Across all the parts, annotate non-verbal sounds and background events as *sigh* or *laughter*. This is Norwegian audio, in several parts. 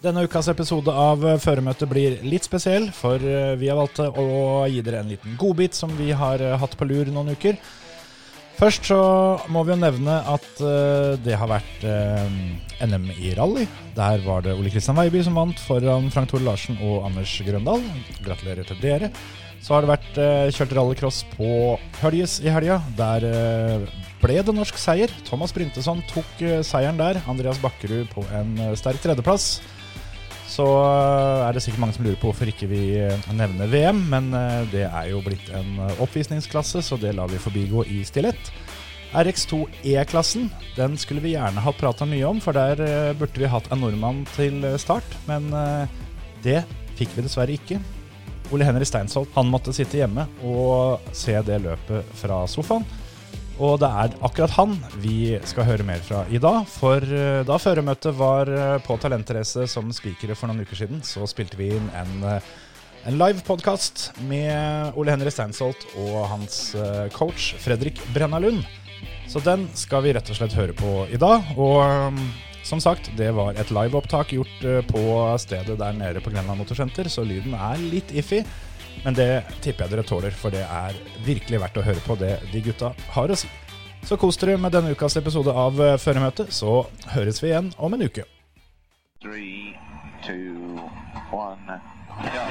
Denne ukas episode av Føremøtet blir litt spesiell, for eh, vi har valgt å gi dere en liten godbit som vi har eh, hatt på lur noen uker. Først så må vi jo nevne at eh, det har vært NM i rally. Der var det Ole Kristian Veiby som vant foran Frank Tore Larsen og Anders Grøndal. Gratulerer til dere. Så har det vært kjørt rallycross på Høljes i helga. Der ble det norsk seier. Thomas Bryntesson tok seieren der. Andreas Bakkerud på en sterk tredjeplass. Så eh, er det sikkert mange som lurer på hvorfor ikke vi eh, nevner VM, men eh, det er jo blitt en oppvisningsklasse, så det lar vi forbigå i stillhet. RX2 E-klassen den skulle vi gjerne hatt prata mye om, for der burde vi hatt en nordmann til start. Men det fikk vi dessverre ikke. Ole Henry Steinsholt han måtte sitte hjemme og se det løpet fra sofaen. Og det er akkurat han vi skal høre mer fra i dag. For eh, da føremøtet var eh, på Talentrace som spikere for noen uker siden, så spilte vi inn en, eh, en live podkast med Ole Henry Steinsholt og hans coach Fredrik Brenna Lund. Så den skal vi rett og slett høre på i dag. Og som sagt, det var et liveopptak gjort på stedet der nede på Grenland Motorsenter, så lyden er litt iffy. Men det tipper jeg dere tåler, for det er virkelig verdt å høre på det de gutta har å si. Så kos dere med denne ukas episode av eh, Føremøtet, så høres vi igjen om en uke. Three, two, one. Yeah.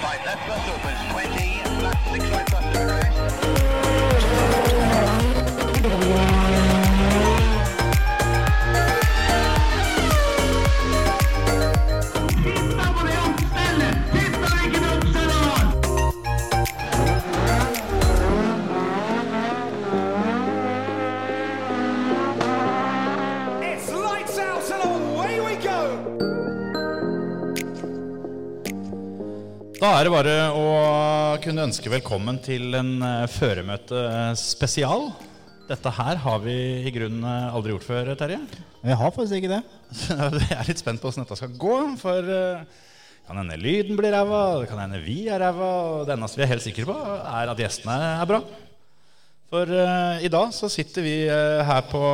Five left bus opens, 20, er det bare å kunne ønske velkommen til en føremøtespesial. føremøte uh, spesial. Dette her har vi i grunnen uh, aldri gjort før, Terje. Vi har faktisk ikke det. *laughs* jeg er litt spent på åssen dette skal gå. For det kan hende lyden blir ræva, det kan hende vi er ræva. Og det eneste vi er helt sikre på, er at gjestene er bra. For i dag så sitter vi her på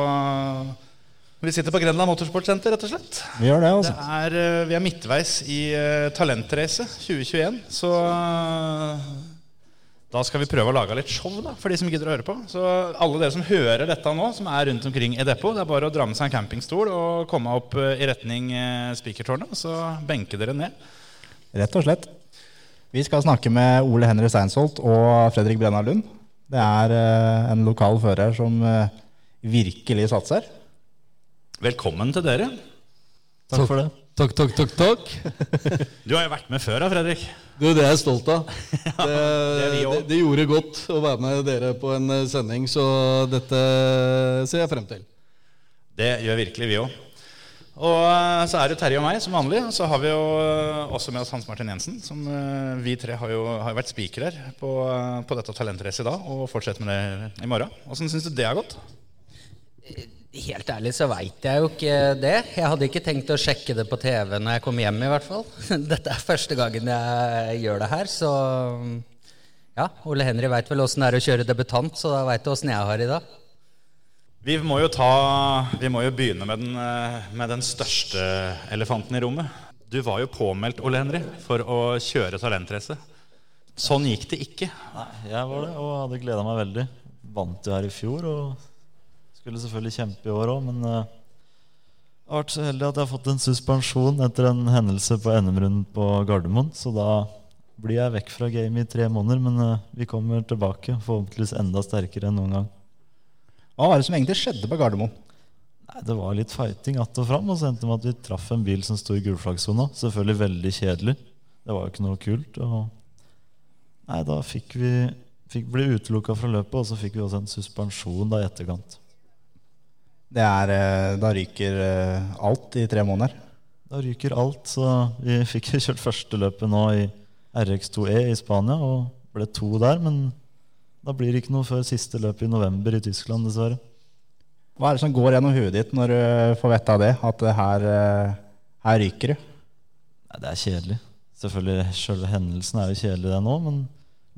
vi sitter på Grenland Motorsportsenter, rett og slett. Vi gjør det, altså. Det er, eh, vi er midtveis i uh, Talentrace 2021, så uh, da skal vi prøve å lage litt show da, for de som gidder å høre på. Så alle dere som hører dette nå, som er rundt omkring i depot, det er bare å dra med seg en campingstol og komme opp i retning spikertårnet, og så benke dere ned. Rett og slett. Vi skal snakke med Ole Henry Seinsholt og Fredrik Brenna Lund. Det er en lokal fører som virkelig satser. Velkommen til dere. Takk for det. Takk, takk, takk. takk. *laughs* Du har jo vært med før, da, Fredrik. Du, Det er jeg stolt av. *laughs* Det, det, det, gjorde godt å være med dere på en eh, sending, så dette ser jeg frem til. Det gjør virkelig vi òg. Og eh, så er det Terje og meg som vanlig. Og så har vi jo eh, også med oss Hans Martin Jensen. Som vi tre har jo har vært spikere på, på dette talentracet i dag, og fortsetter med det i morgen. Åssen syns du det har gått? Helt ærlig så veit jeg jo ikke det. Jeg hadde ikke tenkt å sjekke det på TV når jeg kom hjem, i hvert fall. *laughs* Dette er første gangen jeg gjør det her, så ja. Ole Henry veit vel åssen det er å kjøre debutant, så da veit du åssen jeg har i dag. Vi må jo, ta, vi må jo begynne med den, med den, største elefanten i rommet. Du var jo påmeldt, Ole Henry, for å kjøre talentrace. Sånn gikk det ikke. Nei, jeg var det og hadde gleda meg veldig. Vant jo her i fjor. og skulle selvfølgelig kjempe i år òg, men uh, jeg har vært så heldig at jeg har fått en suspensjon etter en hendelse på NM-runden på Gardermoen. Så da blir jeg vekk fra gamet i tre måneder, men uh, vi kommer tilbake. Forhåpentligvis enda sterkere enn noen gang. Hva var det som egentlig skjedde på Gardermoen? Nei, Det var litt fighting att og fram, og så endte det med at vi traff en bil som sto i gulflaggsona. Selvfølgelig veldig kjedelig. Det var jo ikke noe kult. Og nei, da fikk vi fikk bli utelukka fra løpet, og så fikk vi også en suspensjon da i etterkant. Det er, eh, da ryker eh, alt i tre måneder? Da ryker alt. Så vi *laughs* fikk kjørt første løpet nå i RX2E i Spania og ble to der. Men da blir det ikke noe før siste løp i november i Tyskland, dessverre. Hva er det som går gjennom huet ditt når du får vite av det? At her, eh, her ryker du? Det er kjedelig. Selvfølgelig, Selve hendelsen er jo kjedelig, det nå. Men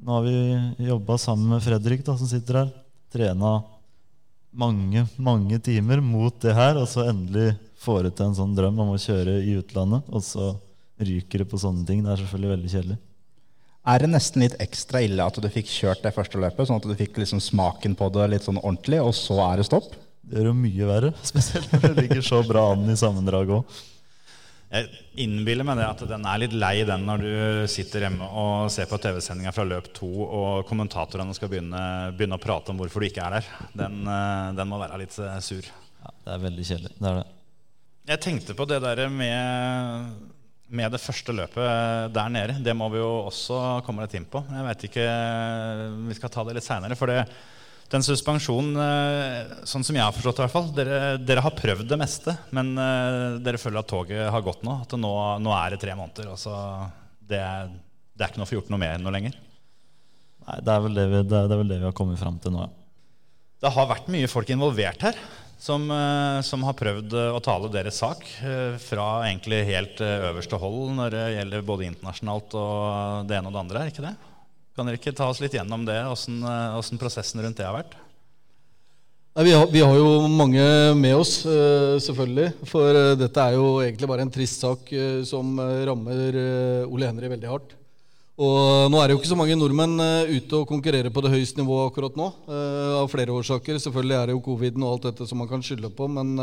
nå har vi jobba sammen med Fredrik, da, som sitter her. Trena mange, mange timer mot det her, og så endelig får ut en sånn drøm om å kjøre i utlandet, og så ryker det på sånne ting. Det er selvfølgelig veldig kjedelig. Er det nesten litt ekstra ille at du fikk kjørt det første løpet, sånn at du fikk liksom smaken på det litt sånn ordentlig, og så er det stopp? Det gjør jo mye verre, *laughs* spesielt når det ligger så bra an i sammendraget òg. Jeg innbiller meg det at den er litt lei, den når du sitter hjemme og ser på TV-sendinga fra løp to, og kommentatorene skal begynne, begynne, å prate om hvorfor du ikke er der. Den, eh, den må være litt eh, sur. Ja, det er veldig kjedelig. Det er det. Jeg tenkte på det der med med det første løpet der nede. Det må vi jo også komme litt inn på. Jeg vet ikke, Vi skal ta det litt seinere. For det, den suspensjonen, eh, sånn som jeg har forstått det, i hvert fall dere, dere, har prøvd det meste, men uh, dere føler at toget har gått nå? At nå, nå, er det tre måneder? Altså, det, er, det er ikke noe få gjort noe mer noe lenger? Nei, det er vel det vi, det er, er vel det vi har kommet fram til nå, ja. Det har vært mye folk involvert her som, eh, som, har prøvd eh, å tale deres sak eh, fra egentlig helt øverste hold når det gjelder både internasjonalt og det ene og det andre. er ikke det? Kan dere ikke ta oss litt gjennom det, åssen prosessen rundt det har vært? Nei, vi, har, vi, har, jo mange med oss, selvfølgelig. For dette er jo egentlig bare en trist sak som rammer Ole Henry veldig hardt. Og Nå er det jo ikke så mange nordmenn ute og konkurrerer på det høyeste nivået akkurat nå. Av flere årsaker. Selvfølgelig er det jo coviden og alt dette som man kan skylde på. Men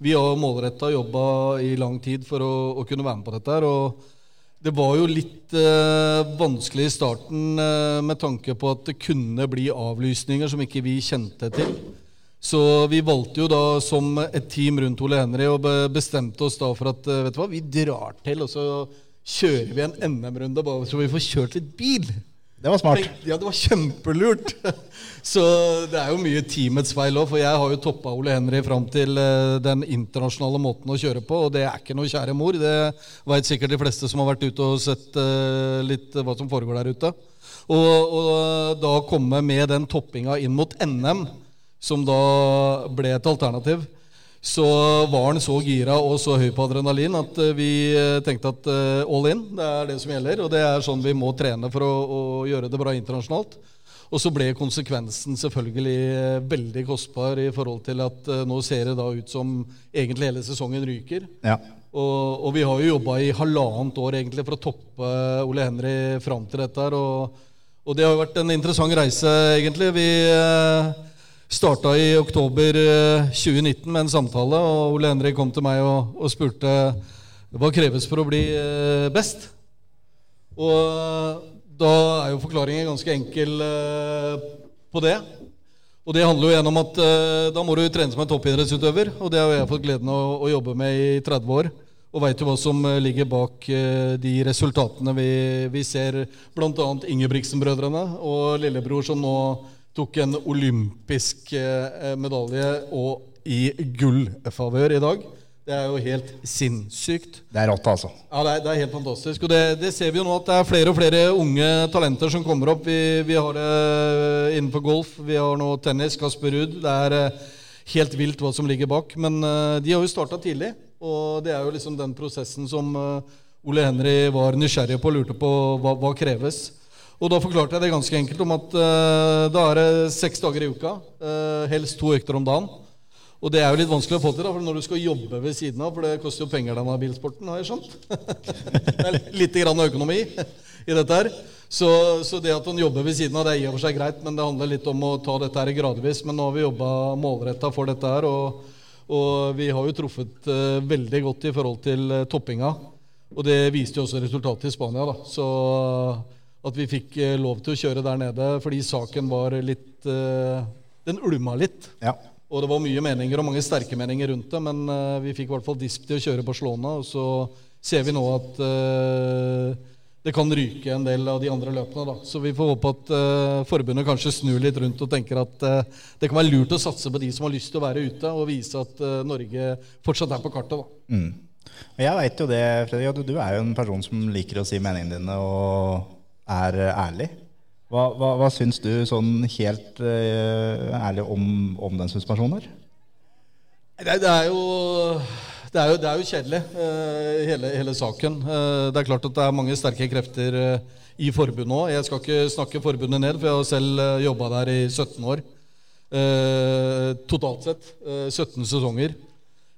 vi har målretta jobba i lang tid for å, å, kunne være med på dette. her, og det var jo litt vanskelig i starten med tanke på at det kunne bli avlysninger som ikke vi kjente til. Så vi valgte jo da som et team rundt Ole Henry og bestemte oss da for at vet du hva, vi drar til. og så kjører vi en NM-runde bare så vi får kjørt litt bil. Det var smart. Ja, det var kjempelurt. *laughs* Så det er jo mye teamets feil òg, for jeg har jo toppa Ole Henry fram til eh, den internasjonale måten å kjøre på, og det er ikke noe kjære mor. Det veit sikkert de fleste som har vært ute og sett eh, litt hva som foregår der ute. Og, og da komme med den toppinga inn mot NM, som da ble et alternativ, så var han så gira og så høy på adrenalin at eh, vi eh, tenkte at eh, all in, det er det som gjelder. Og det er sånn vi må trene for å, å gjøre det bra internasjonalt. Og så ble konsekvensen selvfølgelig veldig kostbar i forhold til at nå ser det da ut som egentlig hele sesongen ryker. Ja. Og, og, vi har jo jobba i halvannet år egentlig for å toppe Ole Henry fram til dette. her, og, og det har jo vært en interessant reise, egentlig. Vi starta i oktober 2019 eh, med en samtale, og Ole Henrik kom til meg og, og spurte hva kreves for å bli eh, best. Og eh, da er jo forklaringen ganske enkel på det. Og det handler jo gjennom at da må du trene som en toppidrettsutøver. Og det har jeg fått gleden av å, jobbe med i 30 år. Og veit jo hva som ligger bak de resultatene vi, vi ser, bl.a. Ingebrigtsen-brødrene og lillebror som nå tok en olympisk eh, medalje og i gullfavør i dag. Det er jo helt sinnssykt. Det er rått, altså. Ja, det er, det er helt fantastisk. Og det, det, ser vi jo nå at det er flere og flere unge talenter som kommer opp. Vi, vi har det eh, innenfor golf, vi har nå tennis, Kasper Ruud. Det er eh, helt vilt hva som ligger bak. Men de har jo starta tidlig, og det er jo liksom den prosessen som Ole Henry var nysgjerrig på og lurte på hva, hva kreves. Og da forklarte jeg det ganske enkelt om at uh, da er det seks dager i uka. Uh, helst to økter om dagen. Og det er jo litt vanskelig å få til da, for når du skal jobbe ved siden av, for det koster jo penger denne bilsporten, har jeg skjønt. *laughs* det er litt grann økonomi i dette her. Så, så, det at han jobber ved siden av, det er i og for seg greit, men det handler litt om å ta dette her gradvis. Men nå har vi jobba målretta for dette her, og, og, vi har jo truffet uh, veldig godt i forhold til toppinga. Og det viste jo også resultatet i Spania, da. Så at vi fikk eh, lov til å kjøre der nede fordi saken var litt uh, Den ulma litt. Ja. Og det var mye meninger og mange sterke meninger rundt det, men uh, vi fikk i hvert fall disp til å kjøre Barcelona. Og så ser vi nå at uh, det kan ryke en del av de andre løpene. Da. Så vi får håpe at forbundet kanskje snur litt rundt og tenker at det kan være lurt å satse på de som har lyst til å være ute, og vise at Norge fortsatt er på kartet. Da. Mm. Jeg veit jo det, Fredrik, at du er jo en person som liker å si meningene dine. og er eh, ærlig. Hva, hva, hva syns du sånn helt uh, ærlig om, om, den suspensjonen her? Det, det, er jo, det, er jo, det er jo kjedelig, uh, hele, hele, saken. Det er klart at det er mange sterke krefter i forbundet òg. Jeg skal ikke snakke forbundet ned, for jeg har selv jobba der i 17 år. Eh, totalt sett. Eh, 17 sesonger.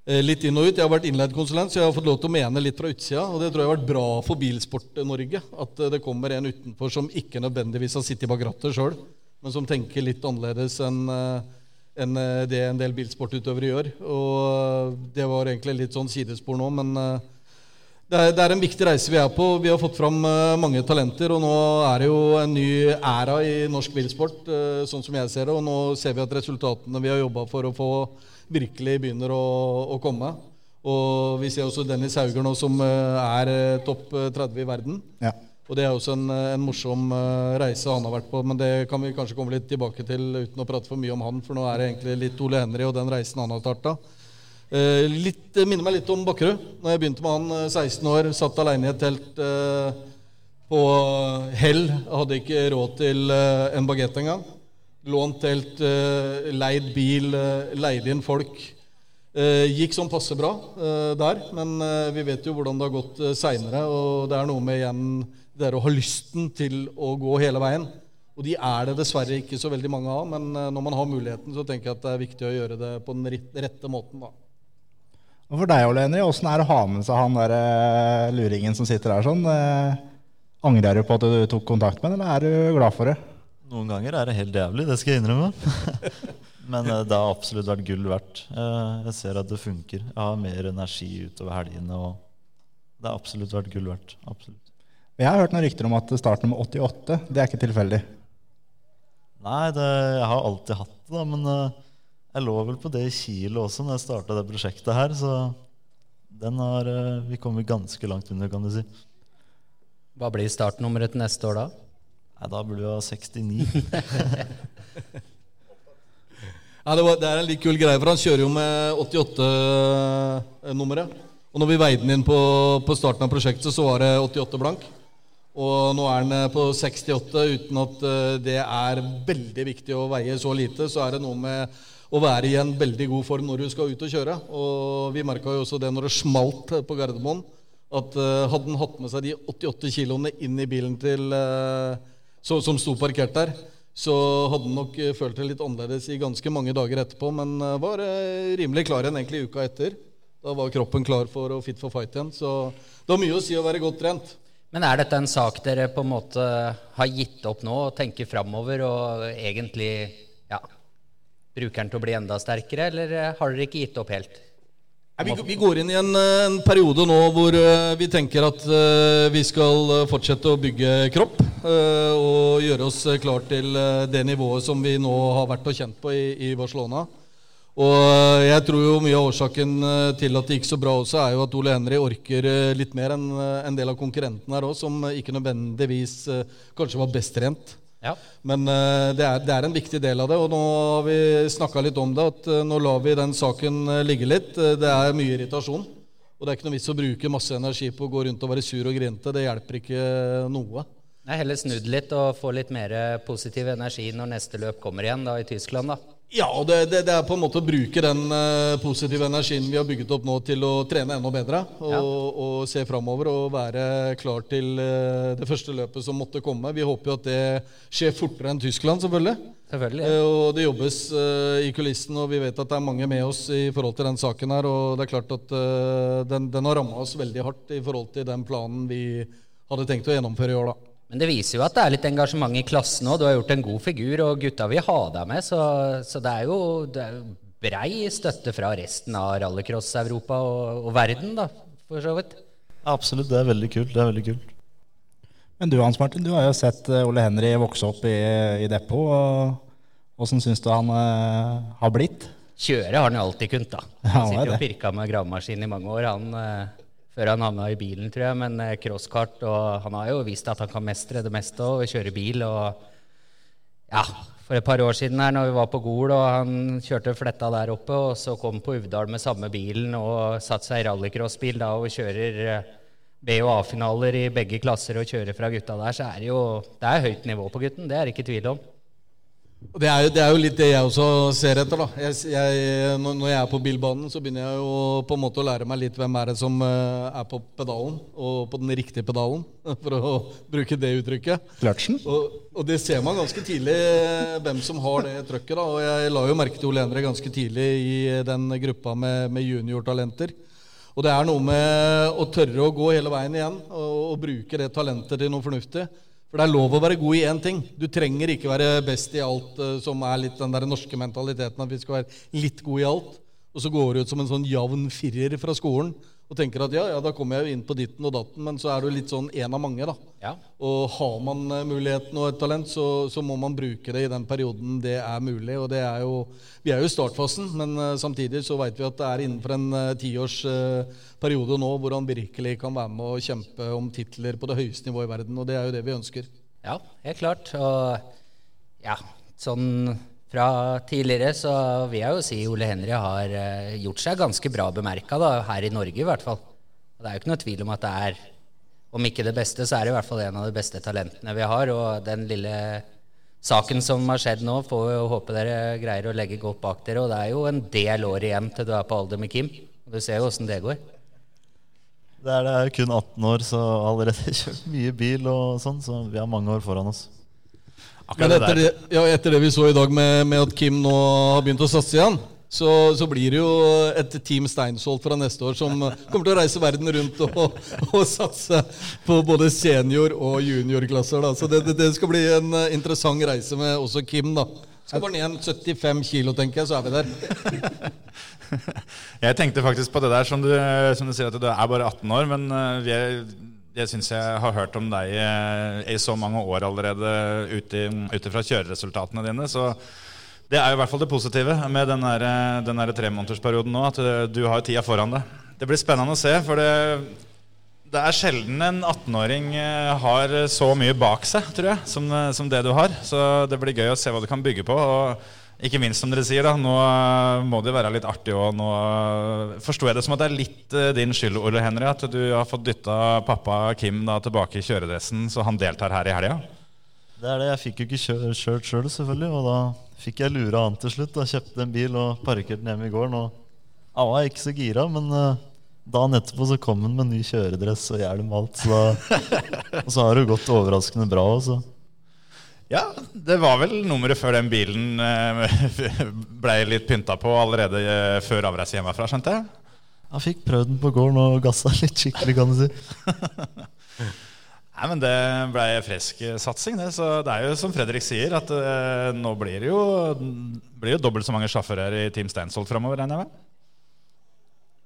Eh, litt inn og ut. Jeg har vært innleid konsulent, så jeg har fått lov til å mene litt fra utsida. Og det tror jeg har vært bra for Bilsport-Norge. At eh, det kommer en utenfor som ikke nødvendigvis har sittet bak rattet sjøl, men som tenker litt annerledes enn eh, enn det en del bilsportutøvere gjør. Og det var egentlig litt sånn sidespor nå, men det er, det er en viktig reise vi er på. Vi har fått fram mange talenter, og nå er det jo en ny æra i norsk bilsport, sånn som jeg ser det. Og nå ser vi at resultatene vi har jobba for å få, virkelig begynner å, å komme. Og vi ser også Dennis Hauger nå, som eh, er eh, topp eh, 30 i verden. Ja. Og det er også en, eh, en morsom eh, reise han har vært på, men det kan vi kanskje komme litt tilbake til uten å prate for mye om han, for nå er det egentlig litt Ole Henry og den reisen han har starta. Eh, litt, minner meg litt om Bakkerud. Når jeg begynte med han eh, 16 år, satt alene i et telt eh, på Hell. Hadde ikke råd til eh, en bagett engang. Lånt telt, eh, leid bil, leid leide inn folk. Eh, gikk sånn passe bra eh, der, men eh, vi vet jo hvordan det har gått eh, seinere. Og det er noe med igjen det er å ha lysten til å gå hele veien. Og de er det dessverre ikke så veldig mange av, men eh, når man har muligheten, så tenker jeg at det er viktig å gjøre det på den rette måten. da. Og for deg, Ole Henry, åssen er det å ha med seg han der eh, luringen som sitter der sånn? Eh, angrer du på at du tok kontakt med ham, eller er du glad for det? Noen ganger er det helt jævlig, det skal jeg innrømme. *laughs* Men eh, det har absolutt vært gull verdt. Eh, Jeg ser at det funker. Jeg har mer energi utover helgene. og Det har absolutt vært gull verdt. Absolutt. Jeg har hørt noen rykter om at starten med 88. Det er ikke tilfeldig. Nei, det, jeg har alltid hatt det, da, men eh, jeg lå vel på det i Kiel også når jeg starta det prosjektet her, så den har vi kommet ganske langt under, kan du si. Hva blir startnummeret til neste år da? Nei, da burde du ha *laughs* 69. Ja, det, var, det er en litt kul greie, for han kjører jo med 88-nummeret. Og når vi veide den inn på, på starten av prosjektet, så var det 88 blank. Og nå er den eh, på 68 uten at eh, det er veldig viktig å veie så lite. Så er det noe med å være i en veldig god form når du skal ut og kjøre. Og vi merka jo også det når det smalt på Gardermoen, at eh, hadde han hatt med seg de 88 kiloene inn i bilen til, eh, så, som sto parkert der, så hadde han nok eh, følt det litt annerledes i ganske mange dager etterpå, men eh, var eh, rimelig klar igjen egentlig uka etter. Da var kroppen klar for å fit for fight igjen. Så det har mye å si å være godt trent. Men er dette en sak dere på en måte har gitt opp nå og tenker framover og egentlig ja, bruker den til å bli enda sterkere, eller har dere ikke gitt opp helt? Vi, vi går inn i en, eh, en periode nå hvor eh, vi tenker at eh, vi skal fortsette å bygge kropp. og gjøre oss klar til det nivået som vi nå har vært og kjent på i, i Barcelona. Og jeg tror jo mye av årsaken til at det gikk så bra også, er jo at Ole Henry orker litt mer enn en del av konkurrentene her òg, som ikke nødvendigvis kanskje var best trent. Ja. Men uh, det, er, det er en viktig del av det, og nå har vi snakka litt om det. At uh, nå lar vi den saken eh, ligge litt. Det er mye irritasjon. Og det er ikke noe vits å bruke masse energi på å gå rundt og være sur og grinte. Det hjelper ikke noe. Nei, heller snudd litt og få litt mer positiv energi når neste løp kommer igjen da i Tyskland. da. Ja, og det, det, det er på en måte å bruke den uh, positive energien vi har bygget opp nå, til å trene enda bedre. Og, Ja. og se framover og være klar til uh, det første løpet som måtte komme. Vi håper jo at det skjer fortere enn Tyskland, selvfølgelig. Selvfølgelig. Eh, Og det jobbes i kulissen, og vi vet at det er mange med oss i forhold til den saken her. Og det er klart at den, den har ramma oss veldig hardt i forhold til den planen vi hadde tenkt å gjennomføre i år, da. Men det viser jo at det er litt engasjement i klassen òg. Du har gjort en god figur, og gutta vil ha deg med. Så, så det er jo det er jo brei støtte fra resten av rallycross-Europa og, og verden, da, for så vidt. Absolutt, det er veldig kult. Det er veldig kult. Men du Hans Martin, du har jo sett eh, Ole Henry vokse opp i, i depot. og Åssen syns du han eh, har blitt? Kjøre har han jo alltid kunnet, da. *laughs* Han er sitter jo og pirker pirka med gravemaskin i mange år, han, eh, før han havna i bilen, tror jeg. Men eh, crosskart, og han har jo vist at han kan mestre det meste og kjøre bil. og ja, for et par år siden her når vi var på Gol og han kjørte fletta der oppe, og så kom på Uvdal med samme bilen og satte seg i rallycrossbil da og kjører eh, B- og A-finaler i begge klasser og kjører fra gutta der, så er det jo det er høyt nivå på gutten. Det er det ikke tvil om. Det er, jo, det er jo litt det jeg også ser etter. da jeg, jeg, når, jeg er på bilbanen, så begynner jeg jo på en måte å lære meg litt hvem er det som eh, er på pedalen, og på den riktige pedalen, *laughs* for å bruke det uttrykket. Og, og det ser man ganske tidlig eh, hvem som har det trøkket. da Og jeg la jo merke til Ole Endre ganske tidlig i den gruppa med, med juniortalenter. Og det er noe med å tørre å gå hele veien igjen og, og bruke det talentet til noe fornuftig. For det er lov å være god i én ting. Du trenger ikke være best i alt uh, som er litt den der norske mentaliteten at vi skal være litt gode i alt. Og så går du ut som en sånn jevn firer fra skolen og tenker at ja, ja, da kommer jeg jo inn på ditten og datten, men så er du litt sånn en av mange, da. Ja. Og har man uh, muligheten og et talent, så, så, må man bruke det i den perioden det er mulig. Og det er jo Vi er jo i startfasen, men uh, samtidig så veit vi at det er innenfor en uh, tiårsperiode uh, nå hvor han virkelig kan være med og kjempe om titler på det høyeste nivået i verden. Og det er jo det vi ønsker. Ja, helt klart. Og ja, sånn fra tidligere så vil jeg jo si Ole Henry har uh, gjort seg ganske bra bemerka, her i Norge i hvert fall. Og det er jo ikke noe tvil om at det er, om ikke det beste, så er det i hvert fall en av de beste talentene vi har. Og den lille saken som har skjedd nå, får vi håpe dere greier å legge godt bak dere. Og det er jo en del år igjen til du er på alder med Kim. Og du ser jo åssen det går. Det er, det er kun 18 år, så allerede *laughs* kjørt mye bil og sånn, så vi har mange år foran oss. Men etter det, ja, etter det, vi så i dag med, med, at Kim nå har begynt å satse igjen, så, så, blir det jo et Team Steinsholt fra neste år som kommer til å reise verden rundt og, og satse på både senior- og juniorklasser. Da. Så det, det, det, skal bli en interessant reise med også Kim. da. Skal bare ned 75 kilo, tenker jeg, så er vi der. *laughs* jeg tenkte faktisk på det der som du, som du, sier, at du er bare 18 år. Men vi jeg, jeg syns jeg har hørt om deg eh, i så mange år allerede ut ifra kjøreresultatene dine. Så det er jo i hvert fall det positive med den, der, den der tremånedersperioden nå. At eh, du har tida foran deg. Det blir spennende å se. For det, det er sjelden en 18-åring har så mye bak seg, tror jeg, som, som, det du har. Så det blir gøy å se hva du kan bygge på. Og ikke minst som dere sier, da, nå eh, må det være litt artig òg. Nå forsto jeg det som at det er litt eh, din skyld, Ole Henry, at du har fått dytta pappa Kim da, tilbake i kjøredressen, så han deltar her i helga? Det er det. Jeg fikk jo ikke kjørt sjøl, selv, selvfølgelig. Og da fikk jeg lura han til slutt. Da kjøpte en bil og parkerte den hjemme i gården. Og han var ikke så gira, men dagen etterpå så kom han med ny kjøredress og hjelm og alt. Så da, *laughs* og så har det gått overraskende bra. Også. Ja, det var vel nummeret før den bilen eh, *laughs* ble litt pynta på allerede eh, før avreise hjemmefra, skjønte jeg? Jeg fikk prøvd den på gården og gassa litt skikkelig, kan du si. *laughs* Nei, men Det ble frisk satsing, det. Så det er jo som Fredrik sier, at uh, nå blir det jo, blir jo dobbelt så mange sjåfører i Team Steinsholt framover, regner jeg med?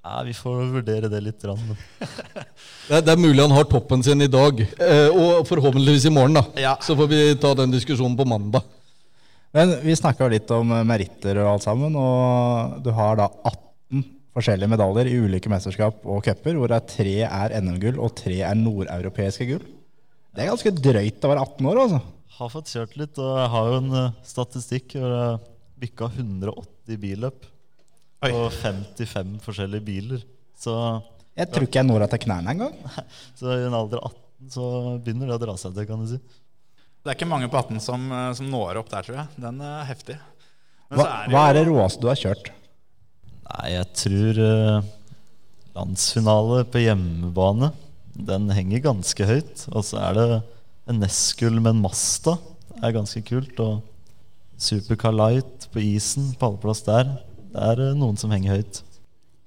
Ja, Vi får vurdere det litt. Men. *laughs* det, er, det, er, mulig han har toppen sin i dag, eh, og forhåpentligvis i morgen. da. Ja. Så får vi ta den diskusjonen på mandag. Men Vi snakka litt om meritter og alt sammen. og Du har da 18 forskjellige medaljer i ulike mesterskap og cuper, hvor tre er NM-gull og tre er nordeuropeiske gull. Det er ganske drøyt å være 18 år, altså. Har fått kjørt litt, og jeg har jo en uh, statistikk hvor jeg bikka 180 billøp på 55 forskjellige biler. Så Jeg tror ikke jeg når deg til knærne engang. *laughs* Så i en alder av 18 så begynner det å dra seg til, kan du si. Det er ikke mange på 18 som, eh, som når opp der, tror jeg. Den er heftig. Hva er, hva, er det råeste du har kjørt? Nei, jeg tror eh, landsfinale på hjemmebane. Den henger ganske høyt. Og så er det en Nescull med en Masta. Det er ganske kult. Og Supercar Light på isen, pallplass der. Det er eh, noen som henger høyt.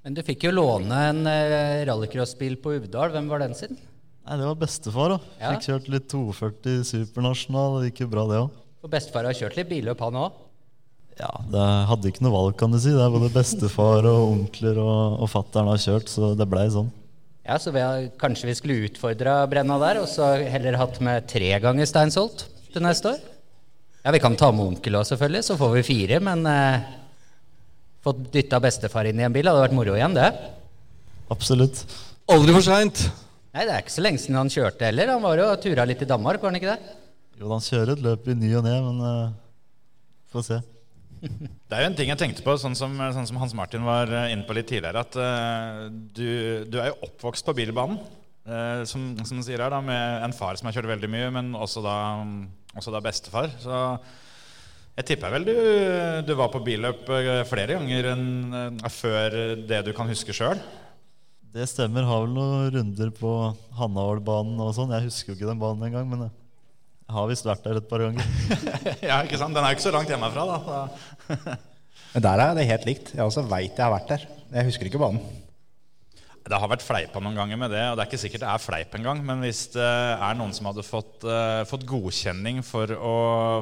Men du fikk jo låne en uh, rallycrossbil på Uvdal. Hvem var den sin? Nei, Det var bestefar. da. Ja. Fikk kjørt litt 240 supernasjonal. Det gikk jo bra, det òg. Og bestefar har kjørt litt billøp, han òg? Ja, det hadde ikke noe valg, kan du si. Det er både bestefar og onkler og, og fattern har kjørt, så det blei sånn. Ja, Så vi har, kanskje vi skulle utfordra Brenna der, og så heller hatt med tre ganger Steinsolt til neste år? Ja, vi kan ta med onkel òg, selvfølgelig, så får vi fire, men uh, fått dytta bestefar inn i en bil. Det hadde vært moro igjen, det. Absolutt. Aldri for seint. Nei, det er ikke så lenge siden han kjørte heller. Han var jo tura litt i Danmark, var han ikke det? Jo, han kjører et løp i ny og ne, men uh, får se. Det er jo en ting jeg tenkte på, sånn som, sånn som Hans Martin var eh, inne på litt tidligere, at uh, du, du, er jo oppvokst på bilbanen. Uh, som, som sier her da, Med en far som har kjørt veldig mye, men også da, også da bestefar. Så Jeg tipper vel du, du var på billøp eh, flere ganger enn eh, før det du kan huske sjøl. Det stemmer. Har vel noen runder på Hannaålbanen og sånn. Jeg husker jo ikke den banen engang, men jeg har visst vært der et par ganger. *laughs* ja, ikke sant? Den er jo ikke så langt hjemmefra, da. *laughs* Men der er det helt likt. Jeg også veit jeg har vært der. Jeg husker ikke banen. Det har vært fleipa noen ganger med det, og det er ikke sikkert det er fleip engang. Men hvis det er noen som hadde fått, uh, fått godkjenning for, å,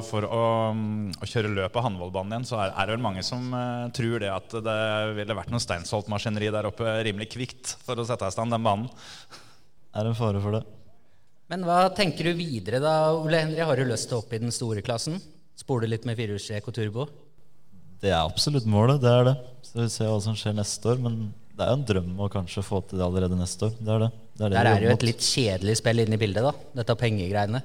for å, um, å, kjøre løp av Hanvollbanen igjen, så er, er, det vel mange som uh, tror det at det ville vært noe Steinsholt-maskineri der oppe rimelig kvikt for å sette i stand den banen. Er en fare for det. Men hva tenker du videre da, Ole Henry? Har du lyst til å opp i den store klassen? Spole litt med firehjulstrekk og turbo? Det er absolutt målet, det er det. Så vi ser hva som skjer neste år. Men det er jo en drøm å kanskje få til det allerede neste år. Det er det. det, er det Der er det jo et litt kjedelig spill inne i bildet, da. Dette pengegreiene.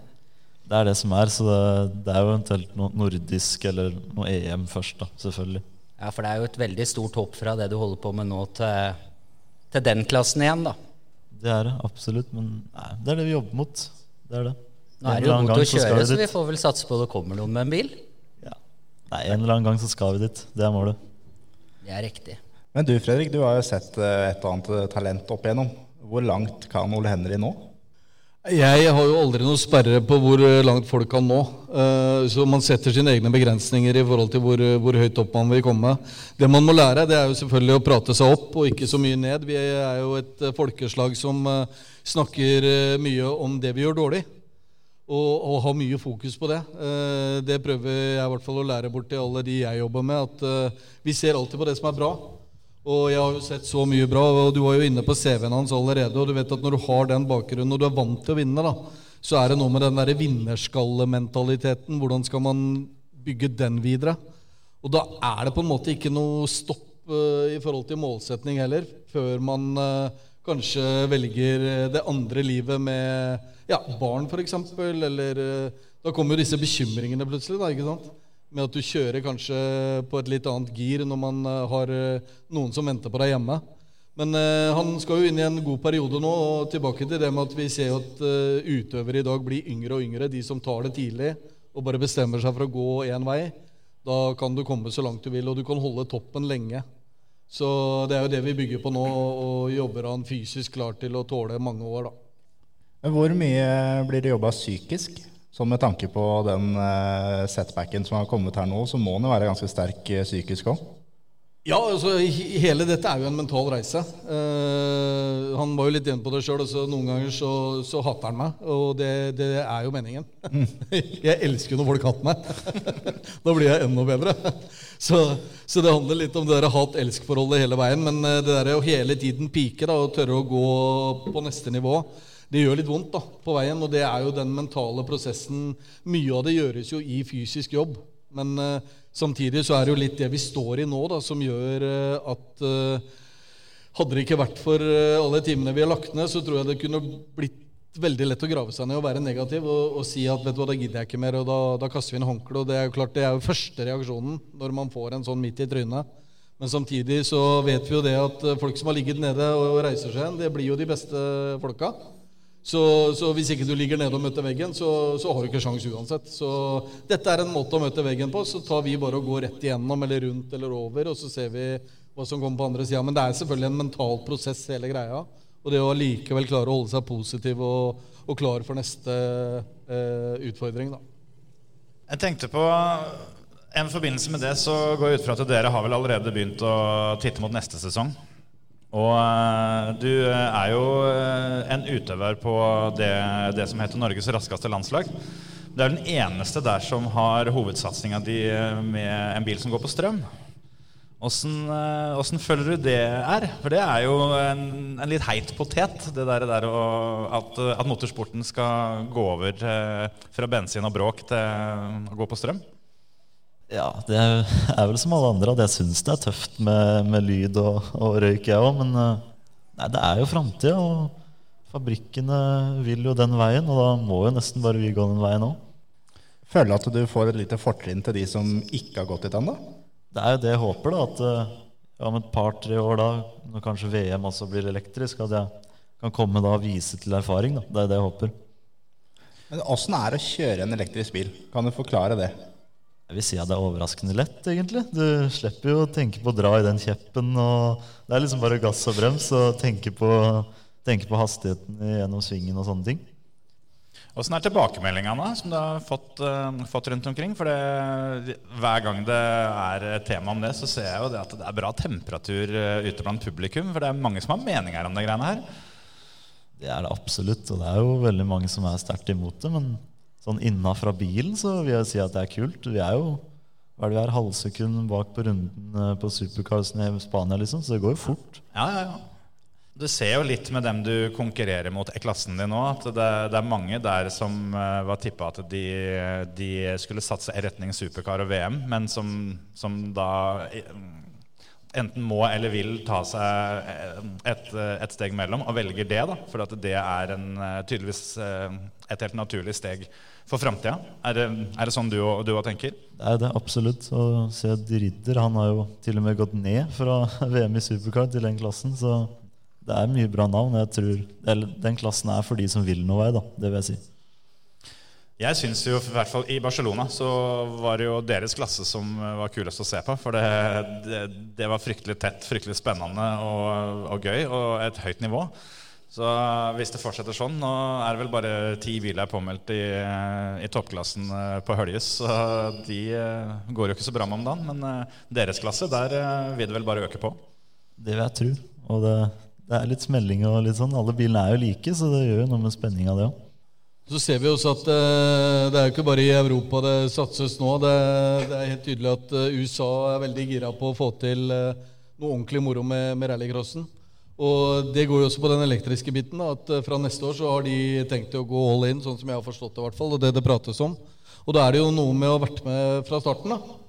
Det er det som er, så det, det er jo eventuelt noe nordisk eller noe EM først, da, selvfølgelig. Ja, for det er jo et veldig stort hopp fra det du holder på med nå, til, til den klassen igjen, da. Det er det, absolutt. Men nei, det er det vi jobber mot. Det er det. Nå er det jo godt å kjøre, så vi får vel satse på det kommer noen med en bil. Ja. Nei, en eller annen gang så skal vi dit. Det er målet. Det er riktig. Men du Fredrik, du har jo sett eh, et og annet eh, talent opp igjennom. Hvor langt kan Ole Henry nå? Jeg har jo aldri noen sperre på hvor eh, langt folk kan nå. Så man setter sine egne begrensninger i forhold til hvor, hvor, høyt opp man vil komme. Det man må lære, det er jo selvfølgelig å prate seg opp og ikke så mye ned. Vi er jo et folkeslag som snakker mye om det vi gjør dårlig. Og, og har mye fokus på det. Det prøver jeg i hvert fall å lære bort til alle de jeg jobber med. At vi ser alltid på det som er bra. Og jeg har jo sett så mye bra, og du var jo inne på CV-en hans allerede. Og du vet at når du har den bakgrunnen, og du er vant til å vinne, da, så er det noe med den der vinnerskallementaliteten. Hvordan skal man bygge den videre? Og da er det på en måte ikke noe stopp uh, i forhold til målsetning heller, før man uh, kanskje velger det andre livet med ja, barn, f.eks. Eller uh, Da kommer jo disse bekymringene plutselig. da, ikke sant? Med at du kjører kanskje på et litt annet gir når man eh, har eh, noen som venter på deg hjemme. Men eh, han skal jo inn i en god periode nå. og tilbake til det med at Vi ser at eh, utøvere i dag blir yngre og yngre. De som tar det tidlig og bare bestemmer seg for å gå én vei. Da kan du komme så langt du vil, og du kan holde toppen lenge. Så det er jo det vi bygger på nå, og jobber han fysisk klar til å tåle mange år. da. Hvor mye blir det jobba psykisk? Så med tanke på den uh, setbacken som har kommet her nå, så må den jo være ganske sterk uh, psykisk òg? Ja, altså hele dette er jo en mental reise. Uh, han var jo litt inne på det sjøl. Altså, noen ganger så, så, hater han meg, og det, det er jo meningen. Mm. *laughs* jeg elsker jo når folk hater meg. *laughs* da blir jeg enda bedre. *laughs* så, så, det handler litt om det hat-elsk-forholdet hele veien. Men det der å hele tiden pike da, og tørre å gå på neste nivå det gjør litt vondt da, på veien. Og det er jo den mentale prosessen. Mye av det gjøres jo i fysisk jobb. Men uh, samtidig så er det jo litt det vi står i nå, da, som gjør uh, at uh, Hadde det ikke vært for alle timene vi har lagt ned, så tror jeg det kunne blitt veldig lett å grave seg ned og være negativ og, og si at vet du hva, da gidder jeg ikke mer, og da, da kaster vi inn håndkleet. Det er jo klart, det er jo første reaksjonen når man får en sånn midt i trynet. Men samtidig så vet vi jo det at folk som har ligget nede og reiser seg igjen, det blir jo de beste folka. Så, så, hvis ikke du ligger nede og møter veggen, så, så har du ikke sjans uansett. Så dette er en måte å møte veggen på. Så tar vi bare og går rett igjennom eller rundt eller over, og så ser vi hva som kommer på andre sida. Men det er selvfølgelig en mental prosess, hele greia. Og det å likevel klare å holde seg positiv og, og klar for neste eh, utfordring, da. Jeg tenkte på en forbindelse med det så går jeg ut fra at dere har vel allerede begynt å titte mot neste sesong. Og uh, du er jo uh, en utøver på det, det, som heter Norges raskeste landslag. Det er den eneste der som har hovedsatsinga di med en bil som går på strøm. Åssen føler du det er? For det er jo en, en litt heit potet, det der, der at, at, motorsporten skal gå over fra bensin og bråk til å gå på strøm. Ja, det er vel som alle andre at jeg syns det er tøft med, med lyd og, og, røyk, jeg òg. Men eh, nei, det er jo framtida, og fabrikkene vil jo den veien. Og da må jo nesten bare vi gå den veien òg. Føler du at du får et lite fortrinn til de som ikke har gått dit ennå? Det er jo det jeg håper, da. At eh, ja, om et par-tre år, da, når kanskje VM også blir elektrisk, at jeg kan komme da og vise til erfaring. Da. Det er det jeg håper. Men Åssen er det å kjøre en elektrisk bil? Kan du forklare det? Jeg vil si at det er overraskende lett, egentlig. Du slipper jo å tenke på å dra i den kjeppen. og Det er liksom bare gass og brems og tenke på, tenke på hastigheten gjennom svingen og sånne ting. Åssen er tilbakemeldingene som du har fått, uh, fått rundt omkring? For det, hver gang det er tema om det, så ser jeg jo det at det er bra temperatur eh, ute blant publikum. For det er mange som har meninger om de greiene her. Det er det absolutt, og det er jo veldig mange som er sterkt imot det. Men sånn innafra bilen så vil jeg si at det er kult. Vi er jo hva er det vi er, halvsekund bak på runden eh, på supercarsen i Spania, liksom, så det går jo fort. Ja, ja, ja. Du ser jo litt med dem du konkurrerer mot i klassen din nå, at det, det er mange der som uh, var tippa at de, de, skulle satse i retning supercar og VM, men som, som da enten må eller vil ta seg et, et steg mellom, og velger det. da, For det er en, tydeligvis et helt naturlig steg for framtida. Er, er, det sånn du òg tenker? Det er det absolutt. Og Sead Ridder han har jo til og med gått ned fra *laughs* VM i supercar til den klassen. så det er mye bra navn. Jeg tror, eller, den klassen er for de som vil noe vei, da. Det vil jeg si. Jeg syns jo i hvert fall i Barcelona så var det jo deres klasse som var kulest å se på. For det, det, det var fryktelig tett, fryktelig spennende og, og, gøy, og et høyt nivå. Så hvis det fortsetter sånn Nå er det vel bare ti biler påmeldt i, i toppklassen eh, på Høljes. Så de eh, går jo ikke så bra med om dagen. Men eh, deres klasse, der vil det vel bare øke på. Det vil jeg tro. Og det det er litt smelling og litt sånn. Alle bilene er jo like, så det gjør jo noe med spenninga, det òg. Så ser vi også at uh, det er jo ikke bare i Europa det satses nå. Det, det er helt tydelig at uh, USA er veldig gira på å få til uh, noe ordentlig moro med, med rallycrossen. Og det går jo også på den elektriske biten. Da, at Fra neste år så har de tenkt å gå all in, sånn som jeg har forstått det. I hvert fall, og det det prates om. Og da er det jo noe med å ha vært med fra starten. da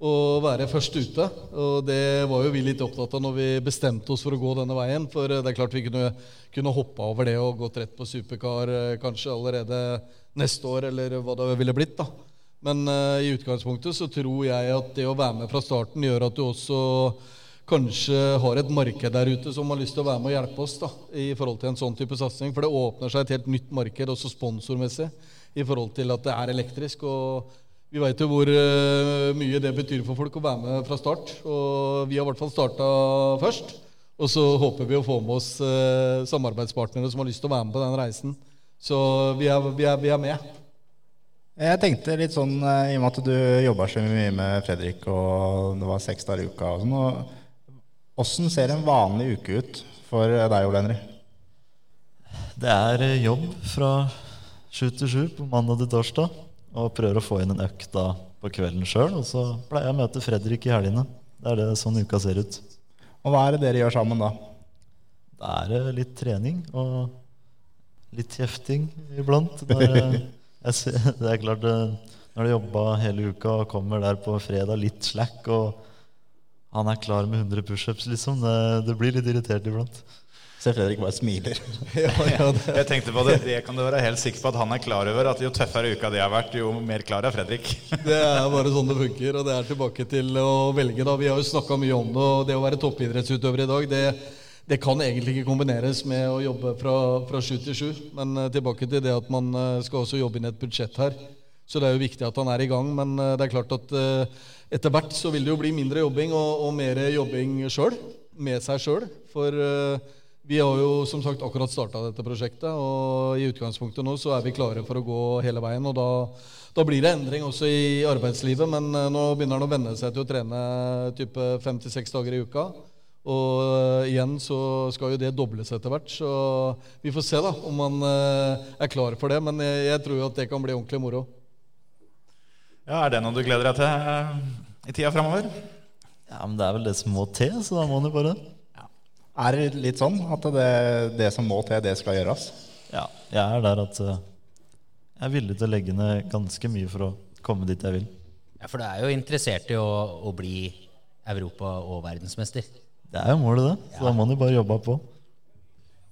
å være først ute. Og det var jo vi litt opptatt av når vi bestemte oss for å gå denne veien. For det er klart vi kunne, kunne hoppa over det og gått rett på supercar eh, kanskje allerede neste år, eller hva det ville blitt. da. Men uh, i utgangspunktet så tror jeg at det å være med fra starten gjør at du også kanskje har et marked der ute som har lyst til å være med og hjelpe oss da, i forhold til en sånn type satsing. For det åpner seg et helt nytt marked, også sponsormessig, i forhold til at det er elektrisk. og vi veit jo hvor uh, mye det betyr for folk å være med fra start. Og vi har i hvert fall starta først. Og så håper vi å få med oss uh, samarbeidspartnere som har lyst til å være med på den reisen. Så vi er, vi er, vi er med. Jeg tenkte litt sånn, uh, i og med at du jobba så mye med Fredrik, og det var seks dager i uka og sånn Åssen ser en vanlig uke ut for deg, Ole Henry? Det er jobb fra sju til sju på mandag til torsdag og prøver å få inn en økt da på kvelden sjøl. Og så pleier jeg å møte Fredrik i helgene. Det er det sånn uka ser ut. Og hva er det dere gjør sammen da? Da er det litt trening og litt kjefting iblant. Når, *laughs* ser, det er klart Når du jobba hele uka og kommer der på fredag litt slack, og han er klar med 100 pushups, liksom, det, det blir litt irritert iblant. Ser Fredrik bare smiler. *laughs* ja, ja, jeg tenkte på det. Det kan du være helt sikker på at han er klar over. At jo tøffere uka det har vært, jo mer klar er Fredrik. *laughs* det er bare sånn det funker. Og det er tilbake til å velge. da. Vi har jo snakka mye om det. Og det å være toppidrettsutøver i dag, det, det, kan egentlig ikke kombineres med å jobbe fra, fra sju til sju. Men uh, tilbake til det at man uh, skal også jobbe inn et budsjett her. Så det er jo viktig at han er i gang. Men uh, det er klart at etter hvert så vil det jo bli mindre jobbing og, og mer jobbing sjøl. Med seg sjøl. For vi har jo som sagt akkurat starta dette prosjektet, og i utgangspunktet nå så er vi klare for å gå hele veien. og da, da blir det endring også i arbeidslivet, men eh, nå begynner han å venne seg til å trene type fem til seks dager i uka. Og uh, igjen så skal jo det dobles etter hvert, så vi får se da om han uh, er klar for det. Men jeg, jeg, tror jo at det kan bli ordentlig moro. Ja, Er det noe du gleder deg til uh, i tida framover? Ja, men det er vel det som må til, så da må han jo bare er det litt sånn at det, det som må til, det skal gjøres? Ja, jeg er der at uh, jeg er villig til å legge ned ganske mye for å komme dit jeg vil. Ja, For du er jo interessert i å, å bli europa- og verdensmester? Det er jo målet, det. Så ja. da må man jo bare jobbe på.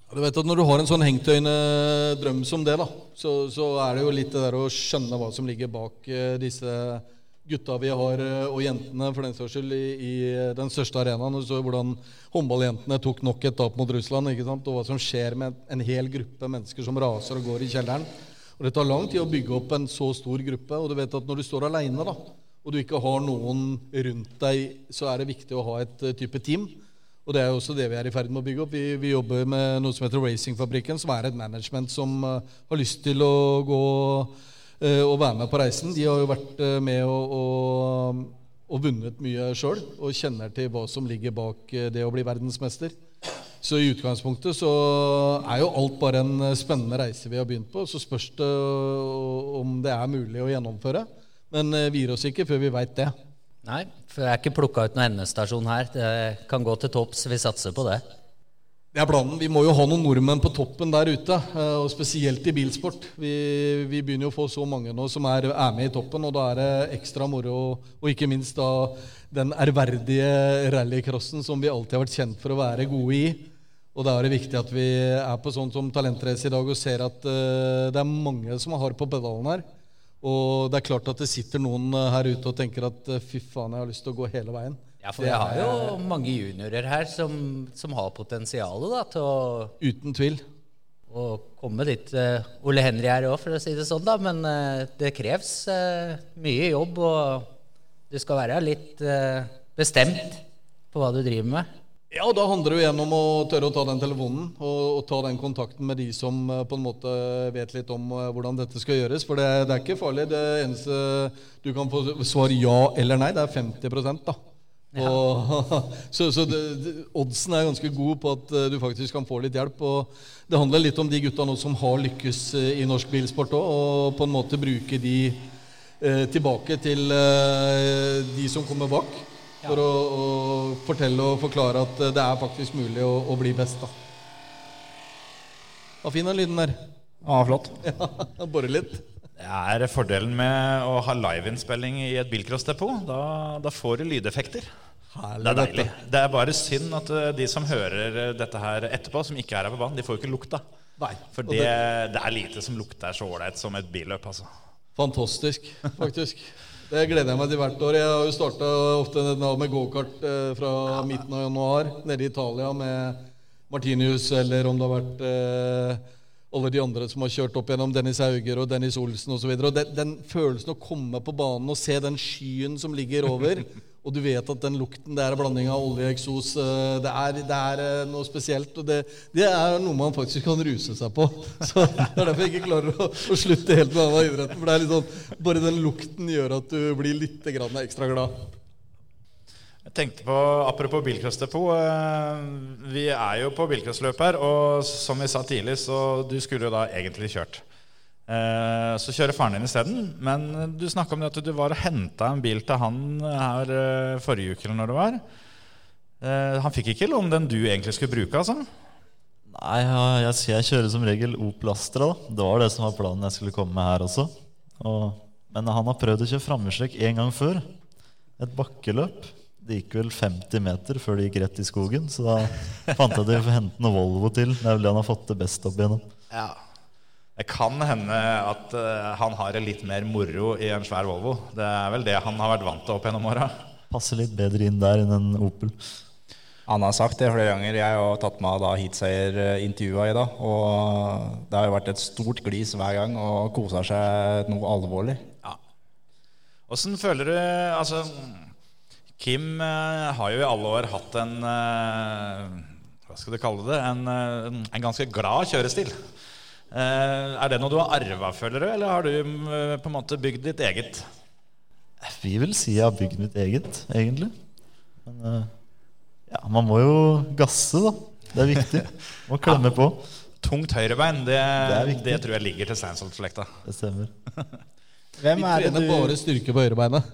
Du vet at Når du har en sånn hengtøyne-drøm som det, da, så, så, er det jo litt det der å skjønne hva som ligger bak uh, disse gutta vi har, eh, og jentene for den saks skyld, i, i, den største arenaen. Du så hvordan håndballjentene tok nok et tap mot Russland. ikke sant? Og hva som skjer med en hel gruppe mennesker som raser og går i kjelleren. Og Det tar lang tid å bygge opp en så stor gruppe. Og du vet at når du står aleine og du ikke har noen rundt deg, så er det viktig å ha et eh, type team. Og det er også det vi er i ferd med å bygge opp. Vi, vi jobber med noe som heter Racingfabrikken, som er et management som eh, har lyst til å gå eh, og være med på reisen. De har jo vært eh, med og, og, og vunnet mye sjøl og kjenner til hva som ligger bak eh, det å bli verdensmester. Så i utgangspunktet så er jo alt bare en spennende reise vi har begynt på. Så spørs det om det er mulig å gjennomføre. Men vi gir oss ikke før vi veit det. Nei, for jeg er ikke plukka ut noen endestasjon her. Det kan gå til topps. Vi satser på det. Det er planen. Vi må jo ha noen nordmenn på toppen der ute, eh, og spesielt i bilsport. Vi, vi begynner jo å få så mange nå som er, er med i toppen, og da er det ekstra moro. Og ikke minst da den ærverdige rallycrossen som vi alltid har vært kjent for å være gode i. Og da er det viktig at vi er på sånn som talentrace i dag og ser at uh, det er mange som har på pedalen her. Og det er klart at det sitter noen eh, her ute og tenker at fy faen, jeg har lyst til å gå hele veien. Ja, for vi har jo mange juniorer her som, som har potensial da, til å, Uten tvil. å komme dit. eh, Ole Henry er òg, for å si det sånn, da. Men eh, det kreves eh, mye jobb, og du skal være litt bestemt på hva du driver med. Ja, og Da handler det jo igjen om å tørre å ta den telefonen og, og ta den kontakten med de som på en måte vet litt om hvordan dette skal gjøres. For det, det er ikke farlig. Det eneste du kan få svar ja eller nei, det er 50% da. Og, *laughs* så så det, oddsen er ganske god på at eh, du faktisk kan få litt hjelp. Og det handler litt om de gutta nå som har lykkes eh, i norsk bilsport òg, og på en måte bruke de eh, tilbake til eh, de som kommer bak. For å, å fortelle og forklare at eh, det er faktisk mulig å, å bli best. da. Var fin den lyden der. Ja, flott. *laughs* Ja, Bore litt. Det er fordelen med å ha liveinnspilling i et bilcrossdepot. Da, da får du lydeffekter. Det er deilig. Det er bare synd at eh, de som hører eh, dette her etterpå, som ikke er her på banen, de får jo ikke lukta. Nei. For det, det er lite som lukter så ålreit som et billøp, altså. Fantastisk, faktisk. Det gleder jeg meg til hvert år. Jeg har jo starta ofte med gokart eh, fra midten av januar nede i Italia med Martinius, eller om det har vært alle de andre som har kjørt opp gjennom Dennis Hauger og Dennis Olsen osv. Den, den følelsen å komme på banen og se den skyen som ligger over, *laughs* og du vet at den lukten det er blanding av olje og eksos, eh, det er, det er eh, noe spesielt. Og det, det er noe man faktisk kan ruse seg på. *laughs* Så Det er derfor jeg ikke klarer å, å slutte helt med denne idretten. For det er litt sånn, bare den lukten gjør at du blir litt grann ekstra glad. Jeg tenkte på, Apropos bilcrossdepot. eh, Vi er jo på bilcrossløp her, og som vi sa tidlig, så du skulle jo da egentlig kjørt. Eh, Så kjører faren din isteden. Men du snakka om det at du var og henta en bil til han her eh, forrige uke, eller når det var. Han fikk ikke låne den du egentlig skulle bruke, altså? Nei, jeg, kjører som regel Opel Astra. da Det var det som var planen jeg skulle komme med her også. Og, men han har prøvd å kjøre framhjulstrekk én gang før. Et bakkeløp. Det gikk vel 50 meter før det gikk rett i skogen. Så da fant jeg det å hente noe Volvo til. Det er vel det han har fått det best opp igjennom. Ja. Det kan hende at eh, han har det litt mer moro i en svær Volvo. Det er vel det han har vært vant til opp gjennom åra. Passer litt bedre inn der enn en Opel. Han har sagt det flere ganger. Jeg har tatt med av heatseierintervjua i dag. Og det har jo vært et stort glis hver gang og kosa seg noe alvorlig. Ja. Åssen føler du Altså, Kim eh, har jo i alle år hatt en eh, Hva skal du kalle det? En, eh, en ganske glad kjørestil. Eh, er det noe du har arva, føler du, eller har du på en måte bygd ditt eget? Vi vil si jeg har bygd mitt eget, egentlig. Men ja, man må jo gasse, da. Det er viktig. *laughs* Må klemme på. Tungt høyrebein, det, det, det, tror jeg ligger til Steinsholt-slekta. Det stemmer. Hvem er, det trener du, bare styrke på høyrebeinet.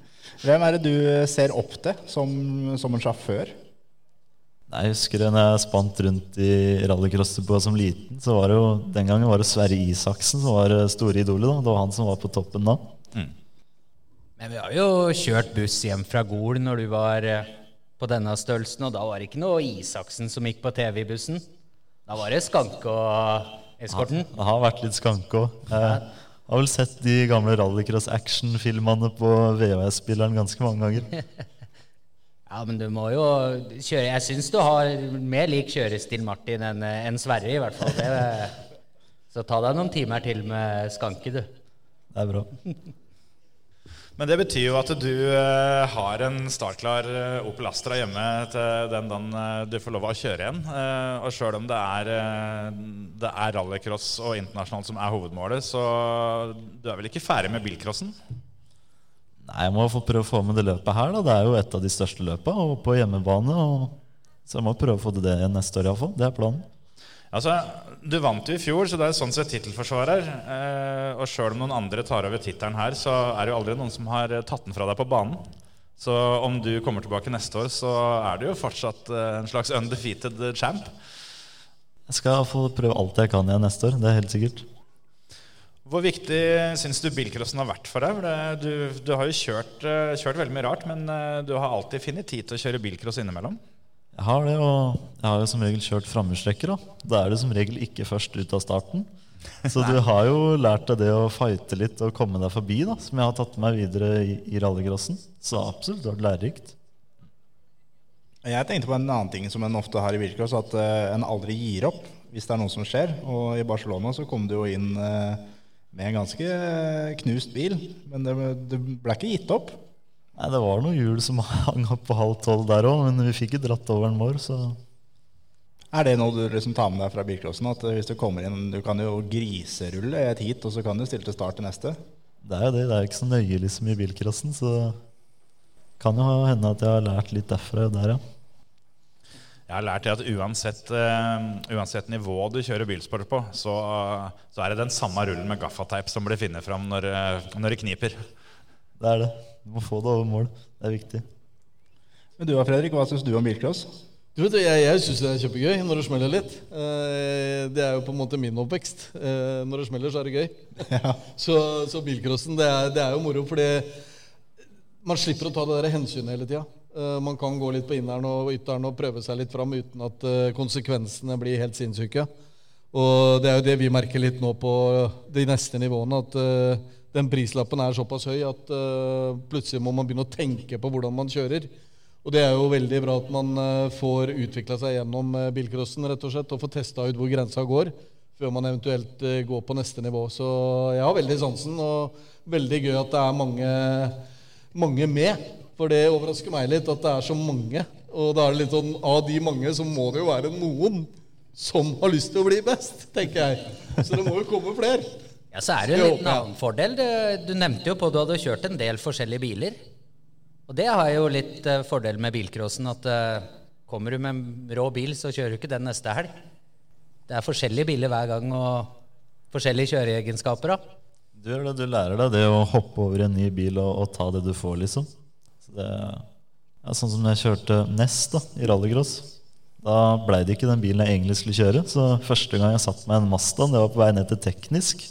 *laughs* hvem er det du ser opp til som, som en sjåfør? Jeg husker når jeg spant rundt i rallycrossdepot som liten. Så var det jo, Den gangen var det Sverre Isaksen som var store idolet. da Det var han som var på toppen da. Men vi har jo kjørt buss hjem fra Gol når du var eh, på denne størrelsen, og da var det ikke noe Isaksen som gikk på TV i bussen. Da var det Skanke og eskorten. Det har vært litt skanke òg. Jeg har vel sett de gamle rallycross-action-filmene på VHS-spilleren ganske mange ganger. *laughs* Ja, men du må jo kjøre Jeg syns du har mer lik kjørestil, Martin, enn en Sverre, i hvert fall. Det, så ta deg noen timer til med Skanke, du. Det er bra. *laughs* Men det betyr jo at du eh, har en startklar eh, Opel Astra hjemme til den dagen eh, du får lov å kjøre igjen. Og sjøl om det er, det er rallycross og internasjonalt som er hovedmålet, så du er vel ikke ferdig med bilcrossen? Nei, jeg må få prøve å få med det løpet her. da Det er jo et av de største løpa, og på hjemmebane. Og så jeg må prøve å få det igjen neste år iallfall. Det er planen. Altså, Du vant jo i fjor, så det er sånn sett tittelforsvarer. Eh, og sjøl om noen andre tar over tittelen her, så er det jo aldri noen som har eh, tatt den fra deg på banen. Så om du kommer tilbake neste år, så er du jo fortsatt eh, en slags undefeated champ. Jeg skal få prøve alt jeg kan igjen neste år. Det er helt sikkert. Hvor viktig syns du bilcrossen har vært for deg? Du, du har jo kjørt, eh, kjørt veldig mye rart, men du har alltid funnet tid til å kjøre bilcross innimellom. Jeg har det, og jeg har jo som regel kjørt framhjulstrekker. Da. da er du som regel ikke først ut av starten. *laughs* Så du har jo lært deg det å fighte litt og komme deg forbi, da, som jeg har tatt med meg videre i, i rallycrossen. Så absolutt, det har vært lærerikt. Jeg tenkte på en annen ting som en ofte har i bilcross, at uh, en aldri gir opp hvis det er noe som skjer. Og i Barcelona så kom du jo inn uh, med en ganske eh, knust bil, men det, det ble ikke gitt opp. Nei, Det var noen hjul som *laughs* hang opp på halv tolv der òg, men vi fikk jo dratt over den vår, så Er det noe du liksom tar med deg fra bilcrossen? At eh, hvis du kommer inn, du kan jo griserulle et hit, og så kan du stille til start til neste? det er jo det. Det er jo ikke så nøye liksom i bilcrossen, så kan jo hende at jeg har lært litt derfra og der, ja. Jeg har lært det at uansett, uh, uansett nivå du kjører bilsport på, så, så er det den samme rullen med gaffateip som blir funnet fram når, uh, når det kniper. Det er det. Du må få det over mål. Det er viktig. Men du da, Fredrik, hva syns du om bilcross? Du vet, Jeg, jeg syns det er kjempegøy når det smeller litt. Eh, Det er jo på en måte min oppvekst. Eh, Når det smeller, så er det gøy. *laughs* Så, så bilcrossen, det er, det er jo moro, fordi man slipper å ta det der hensynet hele tida. Man kan gå litt på inneren og ytteren og prøve seg litt fram uten at eh, konsekvensene blir helt sinnssyke. Og det er jo det vi merker litt nå på de neste nivåene, at eh, den prislappen er såpass høy at uh, plutselig må man begynne å tenke på hvordan man kjører. Og det er jo veldig bra at man uh, får utvikla seg gjennom uh, bilcrossen rett og slett, og får testa ut hvor grensa går, før man eventuelt uh, går på neste nivå. Så jeg har veldig sansen, og veldig gøy at det er mange, mange med. For det overrasker meg litt at det er så mange. Og da er det litt sånn, av de mange så må det jo være noen som har lyst til å bli best, tenker jeg. Så det må jo komme flere. Ja, så er det jo en annen fordel. Du nevnte jo på at du hadde kjørt en del forskjellige biler. Og det har jo litt eh, fordel med bilcrossen, at eh, kommer du med en rå bil, så kjører du ikke den neste helg. Det er forskjellige biler hver gang, og forskjellige kjøreegenskaper. da. Du du lærer deg det å hoppe over i en ny bil og, og ta det du får, liksom. Så det, ja, sånn som jeg kjørte Nest da, i rallycross. Da blei det ikke den bilen jeg egentlig skulle kjøre. Så første gang jeg satt meg en Mazda, det var på vei ned til teknisk.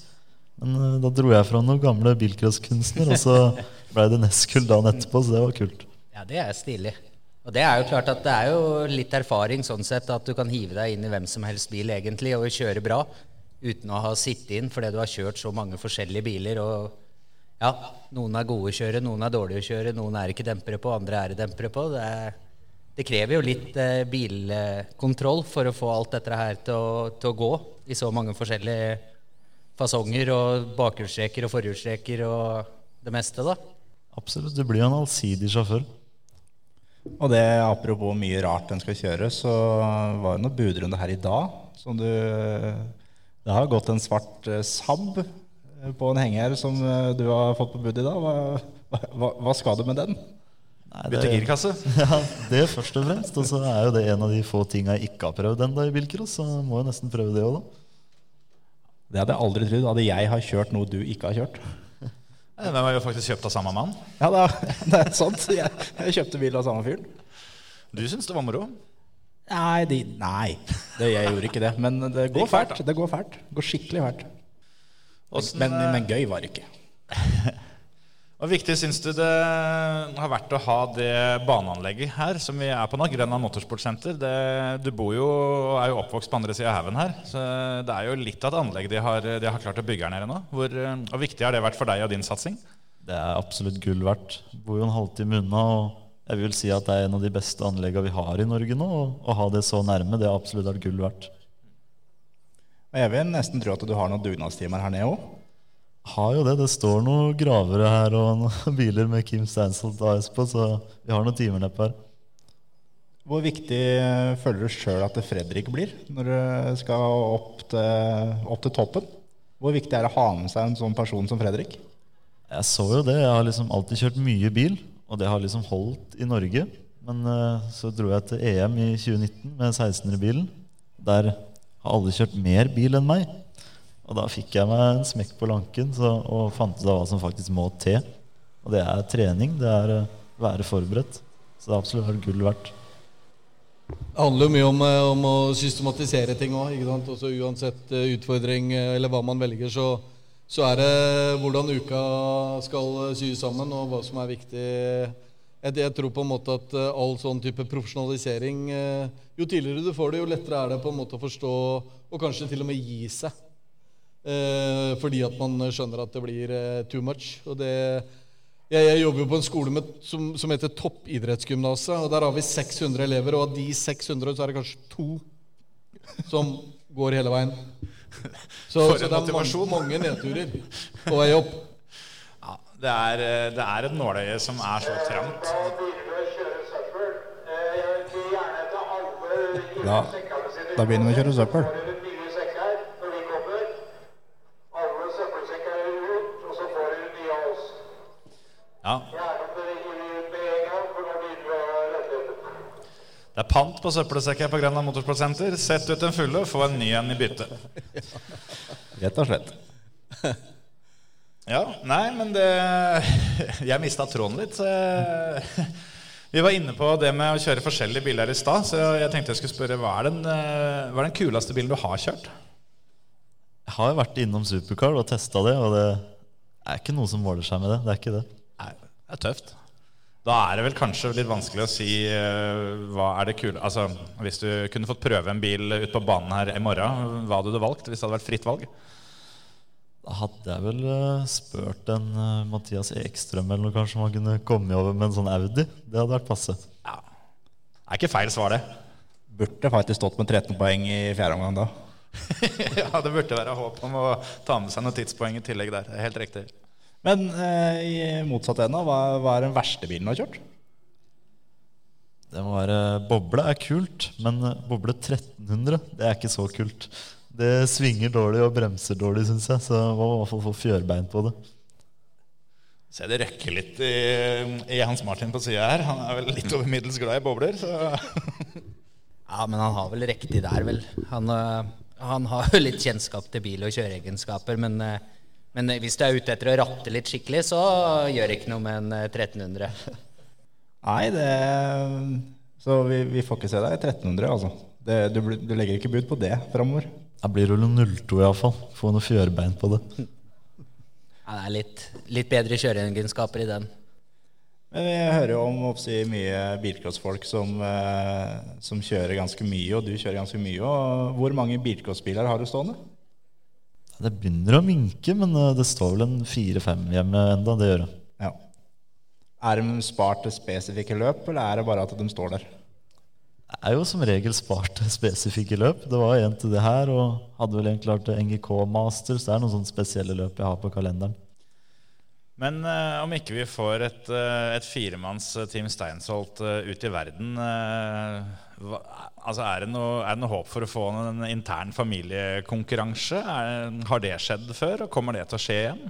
Men eh, da dro jeg fra noen gamle bilcrosskunstner, og så *laughs* blei det Nest-gull dagen etterpå, så det var kult. Ja, det er stilig. Og det er jo klart at det er jo litt erfaring sånn sett at du kan hive deg inn i hvem som helst bil egentlig og kjøre bra uten å ha sittet inn fordi du har kjørt så mange forskjellige biler. og ja, Noen er gode å kjøre, noen er dårlige å kjøre, noen er ikke dempere på, andre er det dempere på. Det, er, det krever jo litt eh, bilkontroll for å få alt dette her til å, til å gå i så mange forskjellige fasonger og bakhjulstreker og forhjulstreker og det meste, da. Absolutt. Du blir jo en allsidig sjåfør. Og det apropos mye rart en skal kjøre, så var det noen budrunde her i dag. Som du Det har gått en svart eh, Saab eh, på en henger som eh, du har fått på bud i dag. Hva, hva, hva skal du med den? Nei, Bytte girkasse. *laughs* Ja, det først og fremst. Og så er jo det en av de få tinga jeg ikke har prøvd ennå i bilcross, så må jeg nesten prøve det òg, da. Det hadde jeg aldri trodd. Hadde jeg har kjørt noe du ikke har kjørt. Eh, Den var jo faktisk kjøpt av samme mann. Ja, det er, *laughs* det er sant. Jeg, jeg kjøpte bil av samme fyren. Du syns det var moro? Nei, de, nei det, jeg gjorde ikke det. Men det går det fælt, fælt. Det går fælt. Det går skikkelig fælt. Åssen, Men, eh, men gøy var det ikke. *laughs* Hvor viktig syns du det har vært å ha det baneanlegget her, som vi er på nå, Grenland Motorsportsenter? Du bor jo og er jo oppvokst på andre sida av haugen her, så det er jo litt av et anlegg de har, de har klart å bygge her nede nå. Hvor, eh, hvor viktig har det vært for deg og din satsing? Det er absolutt gull verdt. Bor jo en halvtime unna, og jeg vil si at det er en av de beste anleggene vi har i Norge nå. Og å ha det så nærme, det har absolutt vært gull verdt. Jeg vil nesten tro at du har noen dugnadstimer her nede òg. Har jo det. Det står noen gravere her og noen *laughs* biler med Kim Stansholt AS på, så vi har noen timer nedpå her. Hvor viktig føler du sjøl at Fredrik blir når du skal opp til, opp til toppen? Hvor viktig er det å ha med seg en sånn person som Fredrik? Jeg så jo det. Jeg har liksom alltid kjørt mye bil, og det har liksom holdt i Norge. Men uh, så dro jeg til EM i 2019 med 1600-bilen. Der har alle kjørt mer bil enn meg. Og da fikk jeg meg en smekk på lanken så, og fant ut av hva som faktisk må til. Og det er trening. Det er å uh, være forberedt. Så det har absolutt gull verdt. Det handler jo mye om, eh, om å systematisere ting òg. Uansett eh, utfordring eh, eller hva man velger, så, så, er det hvordan uka skal sys sammen, og hva som er viktig. Jeg, jeg, tror på en måte at all sånn type profesjonalisering Jo tidligere du får det, jo lettere er det på en måte å forstå og kanskje til og med gi seg. Eh, fordi at man skjønner at det blir too much. Og det jeg, jeg, jobber jo på en skole med, som, som, heter Toppidrettsgymnaset. og Der har vi 600 elever, og av de 600 så er det kanskje to som går hele veien. *laughs* Så, så det er mange, mange nedturer på vei opp. Ja, det, er, det er et nåløye som er så trangt. Da, da begynner vi å kjøre søppel. Pant på søppelsekker på Grenland Motorsportsenter. Sett ut en fulle få en ny en i bytte. Rett og slett. Ja, nei, men det *laughs* Jeg mista tråden litt. Vi var inne på det med å kjøre forskjellige biler i stad, så jeg tenkte jeg skulle spørre hva er, den, eh, hva er den kuleste bilen du har kjørt? Jeg har vært innom Supercar og testa det, og det er ikke noe som måler seg med det. Det er ikke det. Nei, Det er tøft. Da er det vel kanskje litt vanskelig å si uh, hva er det kule Altså, Hvis du kunne fått prøve en bil ut på banen her i morgen, hva hadde du valgt hvis det hadde vært fritt valg? Da hadde jeg vel uh, spurt en uh, Mathias Ekstrøm eller noe kanskje om han kunne komme over med en sånn Audi. Det hadde vært passe. Ja. Det er ikke feil svar, det. Burde faktisk stått med 13 poeng i fjerde omgang da. *laughs* ja, det burde være håp om å ta med seg noen tidspoeng i tillegg der. Det er helt riktig. Men eh, i motsatt ende, hva, hva, er den verste bilen du har kjørt? Det må være Boble er kult, men eh, Boble 1300 det er ikke så kult. Det svinger dårlig og bremser dårlig, syns jeg. Så man må i hvert fall få fjørbein på det. Se det røkker litt i, i Hans Martin på sida her. Han er vel litt over middels glad i bobler. Så. *laughs* ja, men han har vel riktig der, vel. Han, eh, han har jo litt kjennskap til bil og kjøreegenskaper, men uh, men hvis du er ute etter å ratte litt skikkelig, så gjør det ikke noe med en 1300. Eh, *laughs* Nei, det Så vi, vi, får ikke se deg i 1300, altså. Det, du, du, legger ikke bud på det framover? Det blir det vel 02 iallfall. Få noe fjørbein på det. *laughs* Ja, det er litt, litt bedre kjøreegenskaper i den. Men Vi hører jo om oppsi, mye bilcrossfolk som, eh, som kjører ganske mye, og du kjører ganske mye. Og hvor mange bilcrossbiler har du stående? Det begynner å minke, men eh, det står vel en fire-fem hjemme enda, det gjør det. Ja. Er de spart til spesifikke løp, eller er det bare at de står der? Det er jo som regel spart til spesifikke løp. Det var en til det her, og hadde vel egentlig klart NGK Masters. Det er noen sånne spesielle løp jeg har på kalenderen. Men uh, om ikke vi får et, uh, et firemanns Team Steinsholt uh, ut i verden hva, altså er, det noe, er, det noe, håp for å få en intern familiekonkurranse? Er, har det skjedd før, og kommer det til å skje igjen?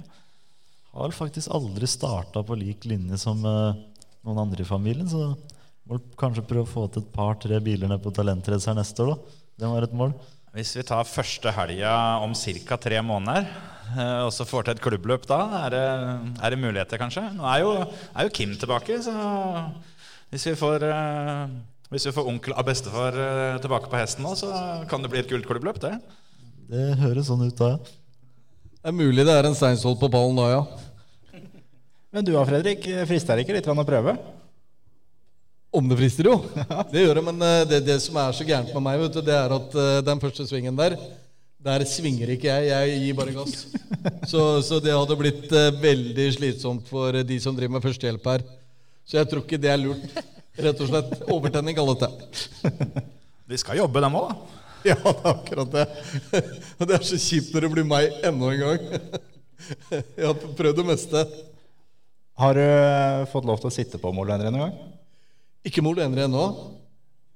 Har faktisk aldri starta på lik linje som noen andre i familien. Så må kanskje prøve å få til et par-tre biler ned på her neste år. da. Det var et mål. Hvis vi tar første helga om ca. tre måneder, og så får til et klubbløp da, er det, er det muligheter, kanskje? Nå er jo, er jo Kim tilbake, så hvis vi får uh, hvis vi får onkel av bestefar eh, tilbake på hesten nå, så kan det bli et gullklubbløp, det. Det høres sånn ut da. Det er mulig det er en Steinsholt på ballen da, ja. Men du da, Fredrik. Frister det ikke litt å prøve? Om det frister, jo. *laughs* Det gjør det. Men eh, det, det som er så gærent med meg, vet du, det er at eh, den første svingen der der svinger ikke jeg, jeg gir bare gass. Så, så det hadde blitt veldig slitsomt for de som driver med førstehjelp her. Så jeg tror ikke det er lurt. Rett og slett. Overtenning kalles det. De skal jobbe, dem òg, Ja, det er akkurat det. Og det er så kjipt når det blir meg enda en gang. Jeg har prøvd det meste. Har du eh, fått lov til å sitte på målenderen en gang? Ikke Mol Enre ennå.